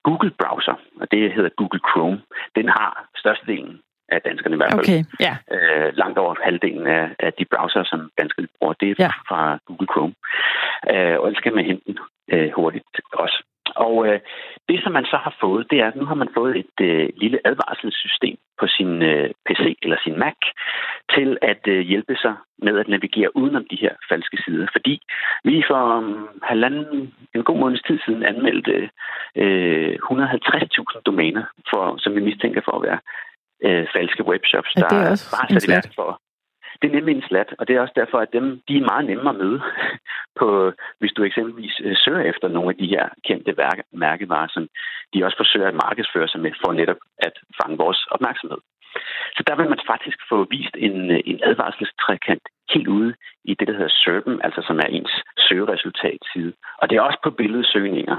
øh, Google-browser, og det hedder Google Chrome. Den har størstedelen af danskerne i hvert fald. Okay, ja. øh, langt over halvdelen af, af de browser, som danskerne bruger, det er ja. fra Google Chrome. Øh, og ellers skal man hente den øh, hurtigt også. Og øh, det, som man så har fået, det er, at nu har man fået et øh, lille advarselssystem på sin øh, PC eller sin Mac til at øh, hjælpe sig med at navigere udenom de her falske sider. Fordi vi for um, halvanden, en god måneds tid siden anmeldte øh, 150.000 domæner, for, som vi mistænker for at være øh, falske webshops, ja, det er også der bare sat i for det er nemlig en slat, og det er også derfor, at dem, de er meget nemmere at møde, på, hvis du eksempelvis øh, søger efter nogle af de her kendte mærkevarer, som de også forsøger at markedsføre sig med, for netop at fange vores opmærksomhed. Så der vil man faktisk få vist en, øh, en advarselstrækant helt ude i det, der hedder SERPen, altså som er ens søgeresultatside. Og det er også på billedsøgninger,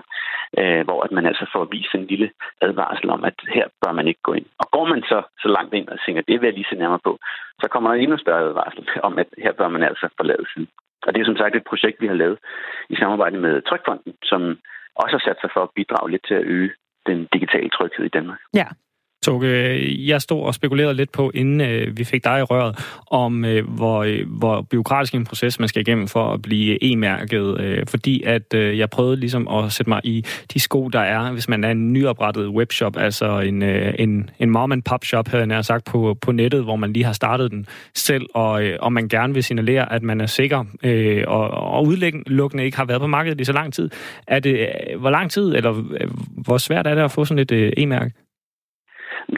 øh, hvor at man altså får vist en lille advarsel om, at her bør man ikke gå ind. Og går man så, så langt ind og tænker, det vil jeg lige se nærmere på, så kommer der en endnu større advarsel om, at her bør man altså forlade siden. Og det er som sagt et projekt, vi har lavet i samarbejde med Trykfonden, som også har sat sig for at bidrage lidt til at øge den digitale tryghed i Danmark. Ja, Toge, jeg stod og spekulerede lidt på, inden øh, vi fik dig i røret, om øh, hvor, øh, hvor byråkratisk en proces man skal igennem for at blive e-mærket. Øh, fordi at øh, jeg prøvede ligesom at sætte mig i de sko, der er, hvis man er en nyoprettet webshop, altså en, øh, en, en mom and pop shop, havde jeg sagt, på, på nettet, hvor man lige har startet den selv, og, øh, og man gerne vil signalere, at man er sikker, øh, og, og udelukkende ikke har været på markedet i så lang tid. Er det, øh, hvor lang tid, eller øh, hvor svært er det at få sådan et øh, e-mærke?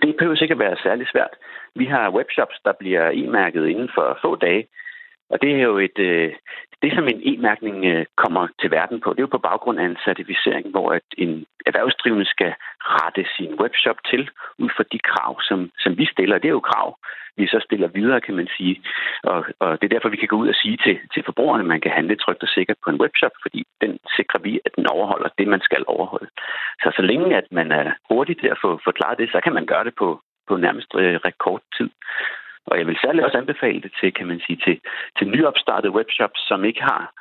Det behøver sikkert være særlig svært. Vi har webshops, der bliver e-mærket inden for få dage. Og det er jo et, øh, det, som en e-mærkning øh, kommer til verden på, det er jo på baggrund af en certificering, hvor at en erhvervsdrivende skal rette sin webshop til ud fra de krav, som, som vi stiller. Det er jo krav, vi så stiller videre, kan man sige. Og, og det er derfor, vi kan gå ud og sige til, til forbrugerne, at man kan handle trygt og sikkert på en webshop, fordi den sikrer vi, at den overholder det, man skal overholde. Så så længe at man er hurtig til at få forklaret det, så kan man gøre det på, på nærmest øh, rekordtid. Og jeg vil særligt også anbefale det til, kan man sige, til, til nyopstartede webshops, som ikke har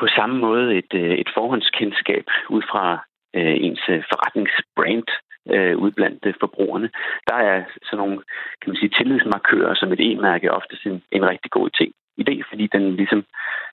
på samme måde et, øh, et forhåndskendskab ud fra øh, ens øh, forretningsbrand øh, ud blandt øh, forbrugerne. Der er sådan nogle, kan man sige, tillidsmarkører som et e-mærke ofte en, en rigtig god ting idé fordi den ligesom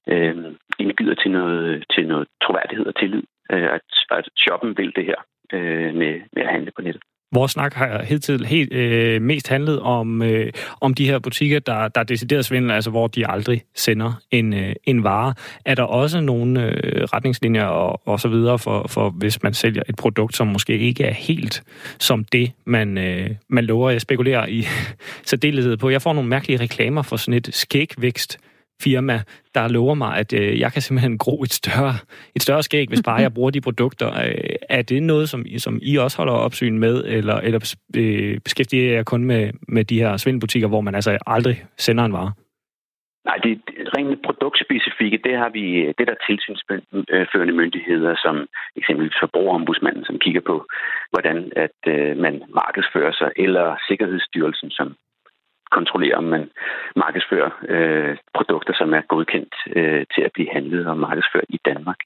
øh, indbyder til noget, til noget troværdighed og tillid, øh, at, at shoppen vil det her øh, med, med at handle på nettet. Vores snak har helt, helt øh, mest handlet om, øh, om de her butikker, der, der er decideret svindel, altså hvor de aldrig sender en, øh, en vare. Er der også nogle øh, retningslinjer og, og så videre for, for, hvis man sælger et produkt, som måske ikke er helt som det, man, øh, man lover? Jeg spekulerer i særdeleshed på. Jeg får nogle mærkelige reklamer for sådan et skægvækst firma, der lover mig, at øh, jeg kan simpelthen gro et større, et større skæg, hvis bare jeg bruger de produkter. Øh, er det noget, som, som I også holder opsyn med, eller, eller øh, beskæftiger jeg kun med, med de her svindelbutikker, hvor man altså aldrig sender en vare? Nej, det rent produktspecifikke, det har vi, det der tilsynsførende myndigheder, som eksempelvis forbrugerombudsmanden, som kigger på, hvordan at øh, man markedsfører sig, eller Sikkerhedsstyrelsen, som kontrollere, om man markedsfører øh, produkter, som er godkendt øh, til at blive handlet og markedsført i Danmark.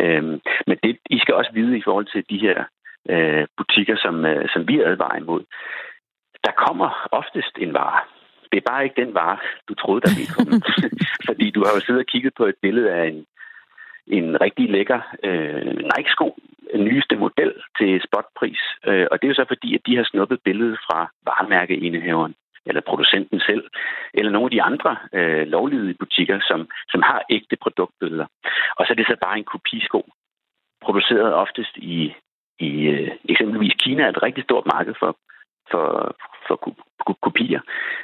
Øh, men det, I skal også vide i forhold til de her øh, butikker, som, øh, som vi advarer imod. Der kommer oftest en vare. Det er bare ikke den vare, du troede, der ville komme. Fordi du har jo siddet og kigget på et billede af en, en rigtig lækker øh, Nike-sko, en nyeste model til spotpris. Øh, og det er jo så fordi, at de har snuppet billedet fra varemærkeindehaveren eller producenten selv, eller nogle af de andre øh, lovlydige butikker, som, som har ægte produktbilleder. Og så er det så bare en kopisko, produceret oftest i i øh, eksempelvis Kina er et rigtig stort marked for, for, for kopier.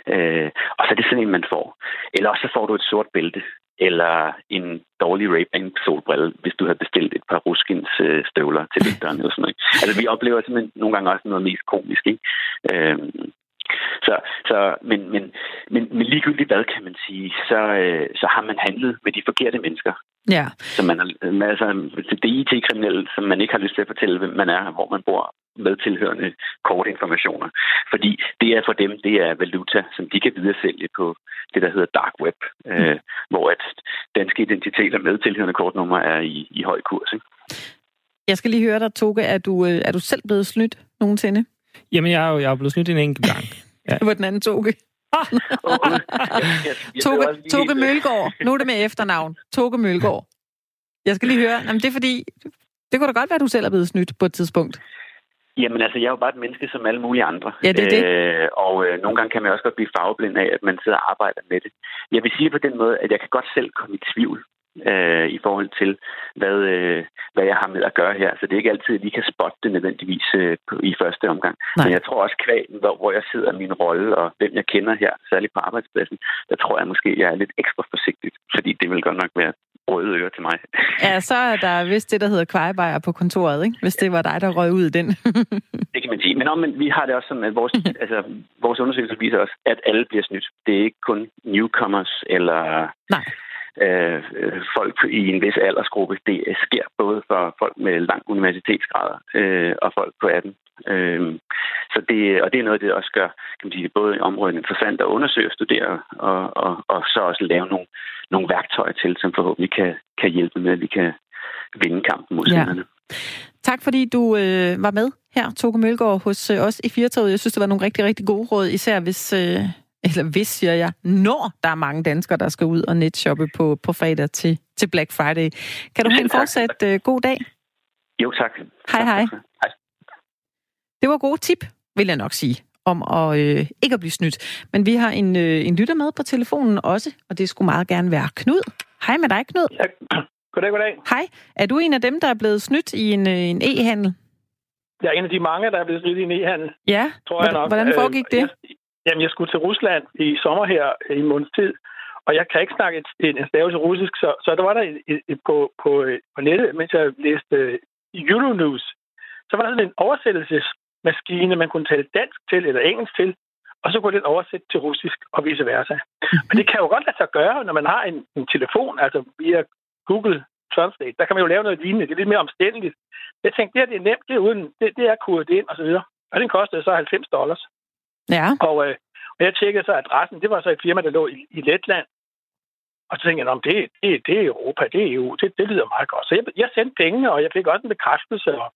Øh, og så er det sådan en, man får. Eller også så får du et sort bælte, eller en dårlig Ray-Ban solbrille, hvis du har bestilt et par ruskins øh, støvler til vinteren eller sådan noget. Altså vi oplever simpelthen nogle gange også noget mest komisk, ikke? Øh, så, så, men, men, men, men ligegyldigt hvad, kan man sige, så, øh, så har man handlet med de forkerte mennesker. Ja. Så man er, altså, det er IT-kriminelle, som man ikke har lyst til at fortælle, hvem man er, hvor man bor, med tilhørende kortinformationer. Fordi det er for dem, det er valuta, som de kan videresælge på det, der hedder dark web, mm. øh, hvor at danske identiteter med tilhørende kortnummer er i, i høj kurs. Ikke? Jeg skal lige høre dig, Toge. Er du, øh, er du selv blevet snydt nogensinde? Jamen, jeg er jo jeg er blevet snydt en enkelt gang. Ja. det var den anden Toge. Toge, Toge Mølgaard. Nu er det med efternavn. Toge Mølgaard. Jeg skal lige høre. Jamen, det er fordi, det kunne da godt være, at du selv er blevet snydt på et tidspunkt. Jamen altså, jeg er jo bare et menneske som alle mulige andre. Ja, det er det. Øh, og øh, nogle gange kan man også godt blive farveblind af, at man sidder og arbejder med det. Jeg vil sige på den måde, at jeg kan godt selv komme i tvivl øh, i forhold til, hvad, øh, hvad jeg har med at gøre her. Så det er ikke altid, at vi kan spotte det nødvendigvis øh, i første omgang. Nej. Men jeg tror også, kvæg, hvor, hvor jeg sidder min rolle, og hvem jeg kender her, særligt på arbejdspladsen, der tror jeg måske, jeg er lidt ekstra forsigtig, fordi det vil godt nok være røde ører til mig. Ja, så er der vist det, der hedder kvejebajer på kontoret, ikke? hvis det var dig, der røg ud i den. det kan man sige. Men, om, men vi har det også som, at vores, altså, vores undersøgelse viser os, at alle bliver snydt. Det er ikke kun newcomers eller... Nej øh, folk i en vis aldersgruppe. Det sker både for folk med lang universitetsgrader øh, og folk på 18. Øh, så det, og det er noget, det også gør kan man sige, både området interessant at undersøge og studere, og, og, og så også lave nogle, nogle værktøjer til, som forhåbentlig kan, kan hjælpe med, at vi kan vinde kampen mod ja. Tak fordi du øh, var med her, Toge Mølgaard, hos øh, os i Firtoget. Jeg synes, det var nogle rigtig, rigtig gode råd, især hvis, øh, eller hvis, siger jeg, når der er mange danskere, der skal ud og netshoppe på, på fredag til, til Black Friday. Kan du have en fortsat uh, god dag? Jo, tak. Hej, hej. hej. Det var gode tip, vil jeg nok sige, om at øh, ikke at blive snydt. Men vi har en, øh, en lytter med på telefonen også, og det skulle meget gerne være Knud. Hej med dig, Knud. Ja. Goddag, goddag. Hej. Er du en af dem, der er blevet snydt i en, øh, en e-handel? Jeg er en af de mange, der er blevet snydt i en e-handel. Ja, tror jeg nok. hvordan foregik det? Jeg, Jamen, jeg skulle til Rusland i sommer her i en måneds tid, og jeg kan ikke snakke et, en stavelse russisk, så, så der var der et, et, et, på, på, på nettet, mens jeg læste uh, Euronews, så var der sådan en oversættelsesmaskine, man kunne tale dansk til eller engelsk til, og så kunne den oversætte til russisk og vice versa. Men det kan jo godt lade sig gøre, når man har en, en telefon, altså via Google Translate. Der kan man jo lave noget lignende. Det er lidt mere omstændeligt. Jeg tænkte, det, her, det er nemt, det er, uden, det, det er kodet ind og så videre. Og den kostede så 90 dollars. Ja. Og, øh, og jeg tjekkede så adressen. Det var så et firma, der lå i, i Letland. Og så tænkte jeg, det, det, det er Europa, det er EU, det, det lyder meget godt. Så jeg, jeg sendte pengene, og jeg fik også en bekræftelse. Og,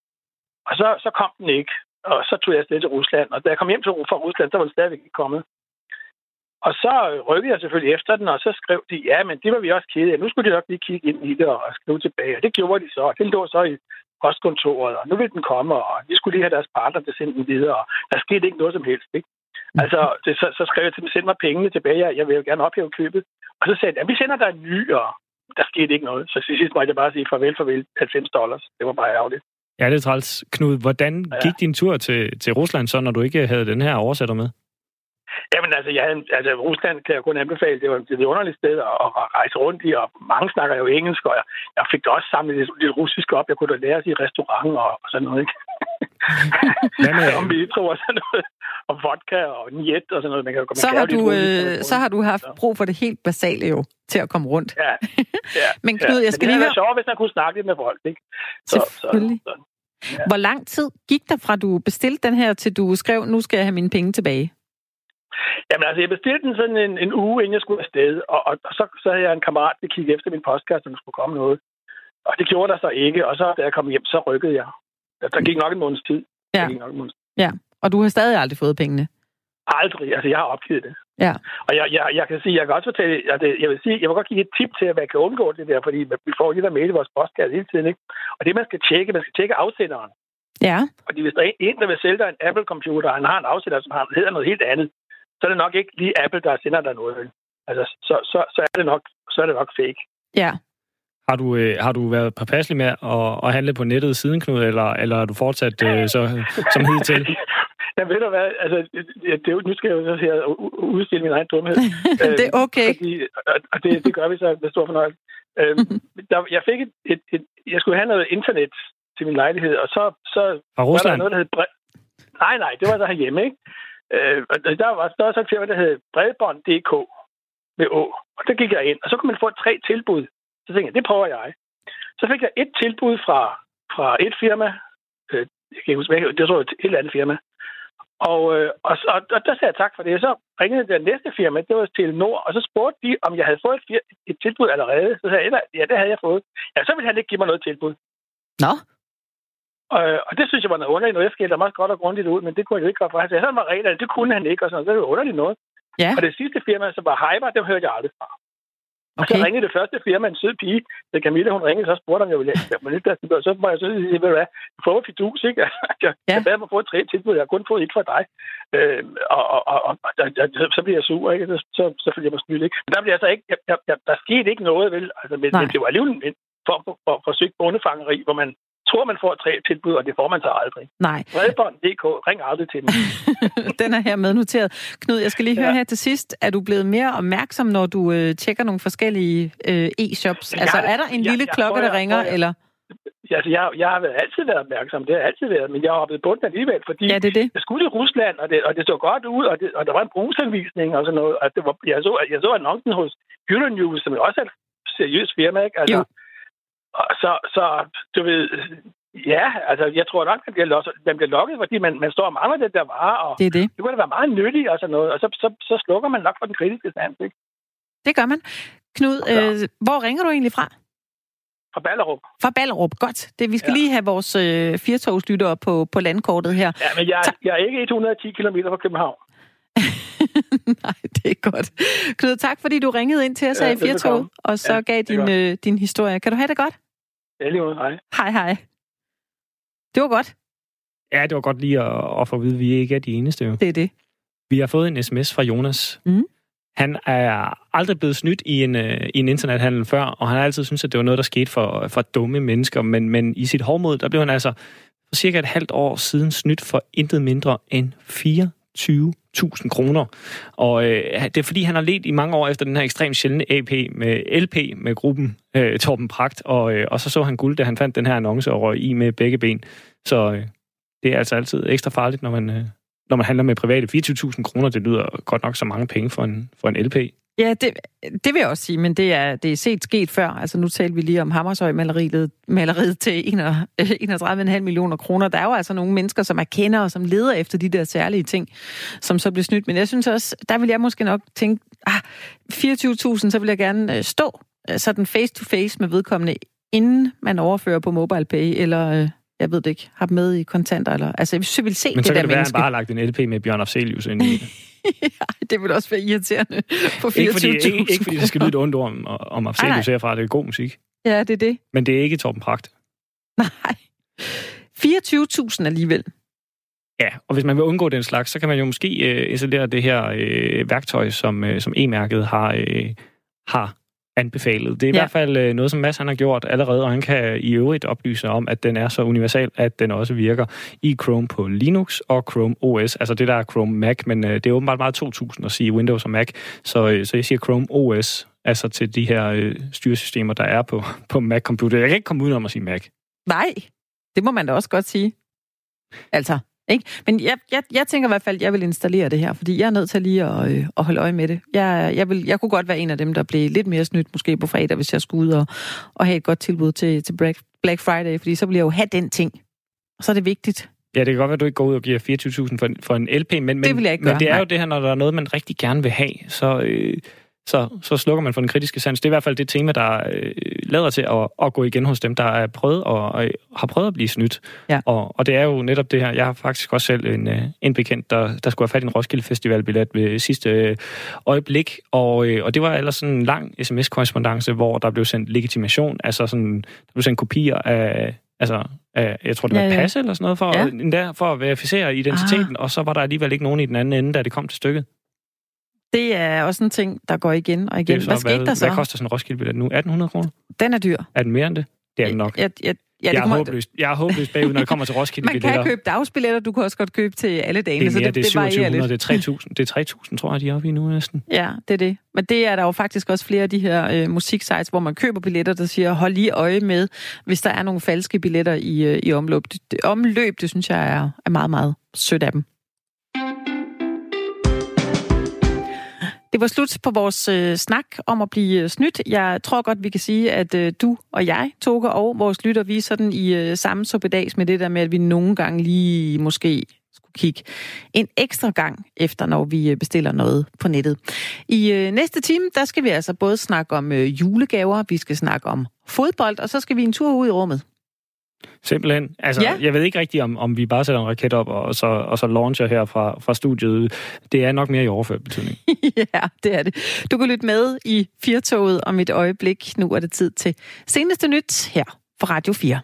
og så, så kom den ikke. Og så tog jeg afsted til Rusland. Og da jeg kom hjem til fra Rusland, så var den stadigvæk ikke kommet. Og så rykkede jeg selvfølgelig efter den, og så skrev de, ja, men det var vi også kede af. Nu skulle de nok lige kigge ind i det og skrive tilbage. Og det gjorde de så. Og den lå så i postkontoret, og nu vil den komme, og de skulle lige have deres partner til at sende den videre. Og der skete ikke noget som helst. Ikke? Altså, det, så, så skrev jeg til dem, send mig pengene tilbage, jeg, jeg vil jo gerne ophæve købet. Og så sagde de, ja, vi sender dig en ny, og der skete ikke noget. Så til sidst måtte jeg bare sige farvel, farvel, 90 dollars. Det var bare ærgerligt. Ja, det er træls. Knud, hvordan ja. gik din tur til, til Rusland så, når du ikke havde den her oversætter med? Jamen altså, jeg havde, altså, Rusland kan jeg kun anbefale. Det var et underligt sted at, at rejse rundt i, og mange snakker jo engelsk, og jeg, jeg fik også samlet lidt, lidt russisk op. Jeg kunne da lære sig i restaurant og, og sådan noget, ikke? Hvad med... om metro og sådan noget, og vodka og njet og sådan noget. Man kan, man så, har du, øh, så har du haft brug for det helt basale jo, til at komme rundt. Ja, ja Men Knud, ja. jeg skal Men det lige... sjovt, hvis man kunne snakke lidt med folk, ikke? Så, Selvfølgelig. Så, så, ja. Hvor lang tid gik der fra, du bestilte den her, til du skrev, nu skal jeg have mine penge tilbage? Jamen altså, jeg bestilte den sådan en, en uge, inden jeg skulle afsted, og, og, og så, så havde jeg en kammerat, der kiggede efter min postkasse, om der skulle komme noget. Og det gjorde der så ikke, og så da jeg kom hjem, så rykkede jeg. Der, gik nok en måneds tid. Ja. Der gik nok en måneds tid. ja, og du har stadig aldrig fået pengene? Aldrig. Altså, jeg har opgivet det. Ja. Og jeg, jeg, jeg kan sige, jeg kan også fortælle, at det, jeg vil sige, jeg vil godt give et tip til, at man kan undgå det der, fordi vi får lige der mail i vores postkasse hele tiden, ikke? Og det, man skal tjekke, man skal tjekke afsenderen. Ja. Fordi hvis der er en, der vil sælge dig en Apple-computer, og han har en afsender, som hedder noget helt andet, så er det nok ikke lige Apple, der sender dig noget. Altså, så, så, så, er det nok, så er det nok fake. Ja. Har du, øh, har du været påpasselig med at, at handle på nettet siden, Knud, eller, eller er du fortsat øh, så, som hidtil? Ja, ved du hvad, altså, det, er, nu skal jeg jo her udstille min egen dumhed. det er okay. Fordi, og det, det gør vi så med stor fornøjelse. Øhm, der, jeg fik et, et, et, jeg skulle have noget internet til min lejlighed, og så, så Fra Rusland? var der noget, der hed... Bre- nej, nej, det var der herhjemme, ikke? Øh, og der var, der var så et firma, der hed Bredbånd.dk med Å. Og der gik jeg ind, og så kunne man få tre tilbud. Så tænkte jeg, det prøver jeg. Så fik jeg et tilbud fra, fra et firma. Øh, jeg kan ikke huske, det var et helt andet firma. Og, øh, og, og, og der sagde jeg tak for det. Så ringede det næste firma, det var til Nord, og så spurgte de, om jeg havde fået et, et tilbud allerede. Så sagde jeg, ja, det havde jeg fået. Ja, så ville han ikke give mig noget tilbud. Nå. Og, og det synes jeg var noget underligt noget. Jeg skældte meget godt og grundigt ud, men det kunne jeg jo ikke gøre for. Han sagde, sådan var reglerne, det kunne han ikke, og sådan noget. Det var underligt noget. Ja. Og det sidste firma, som var Hyper, det hørte jeg aldrig fra. Okay. Og så ringede det første firma, en sød pige, det Camilla, hun ringede, så spurgte om jeg ville men det, så må jeg så sige, ved du hvad, får et fidus, ikke? Jeg, ja. jeg bad mig få et tre tilbud, jeg har kun fået et fra dig. Øh, og, og, og, og der, der, så bliver jeg sur, ikke? Så, så følger jeg mig snydt, ikke? Men der bliver altså ikke, jeg, jeg, der skete ikke noget, vel? Altså, men, men det var alligevel en form for, for, for forsøgt bondefangeri, hvor man tror, man får tre tilbud, og det får man så aldrig. Nej. Bredbånd.dk, ring aldrig til mig. Den er her med noteret. Knud, jeg skal lige høre ja. her til sidst. Er du blevet mere opmærksom, når du øh, tjekker nogle forskellige øh, e-shops? Jeg, altså, er der en jeg, lille jeg, klokke, jeg, der ringer, jeg, eller? Altså, jeg, jeg har altid været opmærksom, det har altid været, men jeg har blevet bundet alligevel, fordi ja, det er det. jeg skulle i Rusland, og det, og det så godt ud, og, det, og der var en brugsanvisning og sådan noget, og det var, jeg, så, jeg så annoncen hos Euronews, som også er et seriøst firma, ikke? Altså, jo. Så, så, du ved, Ja, altså jeg tror nok, at man bliver lukket, fordi man, man står og mangler det der vare, og det, er det. det kunne da være meget nyttigt og sådan noget, og så, så, så slukker man nok for den kritiske sans, ikke? Det gør man. Knud, øh, hvor ringer du egentlig fra? Fra Ballerup. Fra Ballerup, godt. Det, vi skal ja. lige have vores øh, firtogslyttere på, på landkortet her. Ja, men jeg, jeg er ikke 110 km fra København. Nej, det er godt. Knud, tak fordi du ringede ind til os ja, her i Firtog, og så ja, gav din, øh, din historie. Kan du have det godt? Ja, lige hej. Hej, hej. Det var godt. Ja, det var godt lige at, at få at vide, at vi ikke er de eneste. Jo. Det er det. Vi har fået en sms fra Jonas. Mm. Han er aldrig blevet snydt i en, uh, i en internethandel før, og han har altid syntes, at det var noget, der skete for, for dumme mennesker. Men, men i sit hårdmod, der blev han altså for cirka et halvt år siden snydt for intet mindre end 20.000 kroner. Og øh, det er fordi, han har let i mange år efter den her ekstremt sjældne AP med LP med gruppen øh, Torben Pragt, og, øh, og så så han guld, da han fandt den her annonce og røg i med begge ben. Så øh, det er altså altid ekstra farligt, når man, øh, når man handler med private. 24.000 kroner, det lyder godt nok så mange penge for en, for en LP. Ja, det, det vil jeg også sige, men det er, det er set sket før. Altså nu talte vi lige om Hammershøj-maleriet maleriet til 31,5 millioner kroner. Der er jo altså nogle mennesker, som er kender og som leder efter de der særlige ting, som så bliver snydt. Men jeg synes også, der vil jeg måske nok tænke, ah, 24.000, så vil jeg gerne øh, stå øh, sådan face-to-face med vedkommende, inden man overfører på MobilePay, eller øh, jeg ved det ikke, har dem med i kontanter. Eller, altså, hvis jeg vil se Men det så kan der det være, menneske. at han bare har lagt en LP med Bjørn Afzelius ind i det. det vil også være irriterende på 24.000 ikke fordi, ikke, ikke fordi det skal lyde ondt om, om Afzelius herfra, det er god musik. Ja, det er det. Men det er ikke Torben Pragt. Nej. 24.000 alligevel. Ja, og hvis man vil undgå den slags, så kan man jo måske øh, installere det her øh, værktøj, som, øh, som e-mærket har, øh, har anbefalet. Det er i ja. hvert fald øh, noget, som Mads han har gjort allerede, og han kan i øvrigt oplyse om, at den er så universal, at den også virker i Chrome på Linux og Chrome OS. Altså det der er Chrome Mac, men øh, det er åbenbart meget 2000 at sige Windows og Mac, så, øh, så jeg siger Chrome OS, altså til de her øh, styresystemer, der er på, på Mac-computer. Jeg kan ikke komme udenom at sige Mac. Nej, det må man da også godt sige. Altså, ikke? Men jeg, jeg, jeg tænker i hvert fald, at jeg vil installere det her, fordi jeg er nødt til lige at, øh, at holde øje med det. Jeg, jeg, vil, jeg kunne godt være en af dem, der blev lidt mere snydt måske på fredag, hvis jeg skulle ud og, og have et godt tilbud til, til Black, Friday, fordi så vil jeg jo have den ting. Og så er det vigtigt. Ja, det kan godt være, at du ikke går ud og giver 24.000 for, for en LP, men, men, det vil jeg ikke men det er nej. jo det her, når der er noget, man rigtig gerne vil have, så... Øh, så, så slukker man for den kritiske sans. Det er i hvert fald det tema, der øh, lader til at, at gå igen hos dem, der er prøvet og, og har prøvet at blive snydt. Ja. Og, og det er jo netop det her. Jeg har faktisk også selv en, øh, en bekendt, der, der skulle have fat i en Roskilde Festivalbillet ved sidste øh, øjeblik, og, øh, og det var ellers sådan en lang sms-korrespondence, hvor der blev sendt legitimation, altså sådan, der blev sendt kopier af, altså, jeg tror det var Ja, ja, pas eller sådan noget, for, Ja. ja. for at verificere identiteten, ah. og så var der alligevel ikke nogen i den anden ende, da det kom til stykket. Det er også en ting, der går igen og igen. Så, hvad skete hvad, der så? Hvad koster sådan en Roskilde-billet nu? 1800 kroner? Den er dyr. Er den mere end det? Det er den nok. Jeg, jeg, Ja, jeg, er håbløst, jeg er håbløst bagud, når det kommer til Roskilde Man kan købe dagsbilletter, du kan også godt købe til alle dagene. Det er mere, så det, det, det er 2700, lidt. det er 3000, det er 3000, tror jeg, de er oppe i nu næsten. Ja, det er det. Men det er der jo faktisk også flere af de her øh, musiksites, hvor man køber billetter, der siger, hold lige øje med, hvis der er nogle falske billetter i, øh, i omløb. Det, omløb, det synes jeg er, er meget, meget sødt af dem. Det var slut på vores øh, snak om at blive øh, snydt. Jeg tror godt, vi kan sige, at øh, du og jeg, Toke og vores lytter, vi er sådan i øh, samme suppedags med det der med, at vi nogle gange lige måske skulle kigge en ekstra gang efter, når vi øh, bestiller noget på nettet. I øh, næste time, der skal vi altså både snakke om øh, julegaver, vi skal snakke om fodbold, og så skal vi en tur ud i rummet. Simpelthen. Altså, ja. jeg ved ikke rigtigt, om, om vi bare sætter en raket op og så, og så launcher her fra, fra studiet. Det er nok mere i overført betydning. ja, det er det. Du kan lytte med i Firtoget om et øjeblik. Nu er det tid til seneste nyt her fra Radio 4.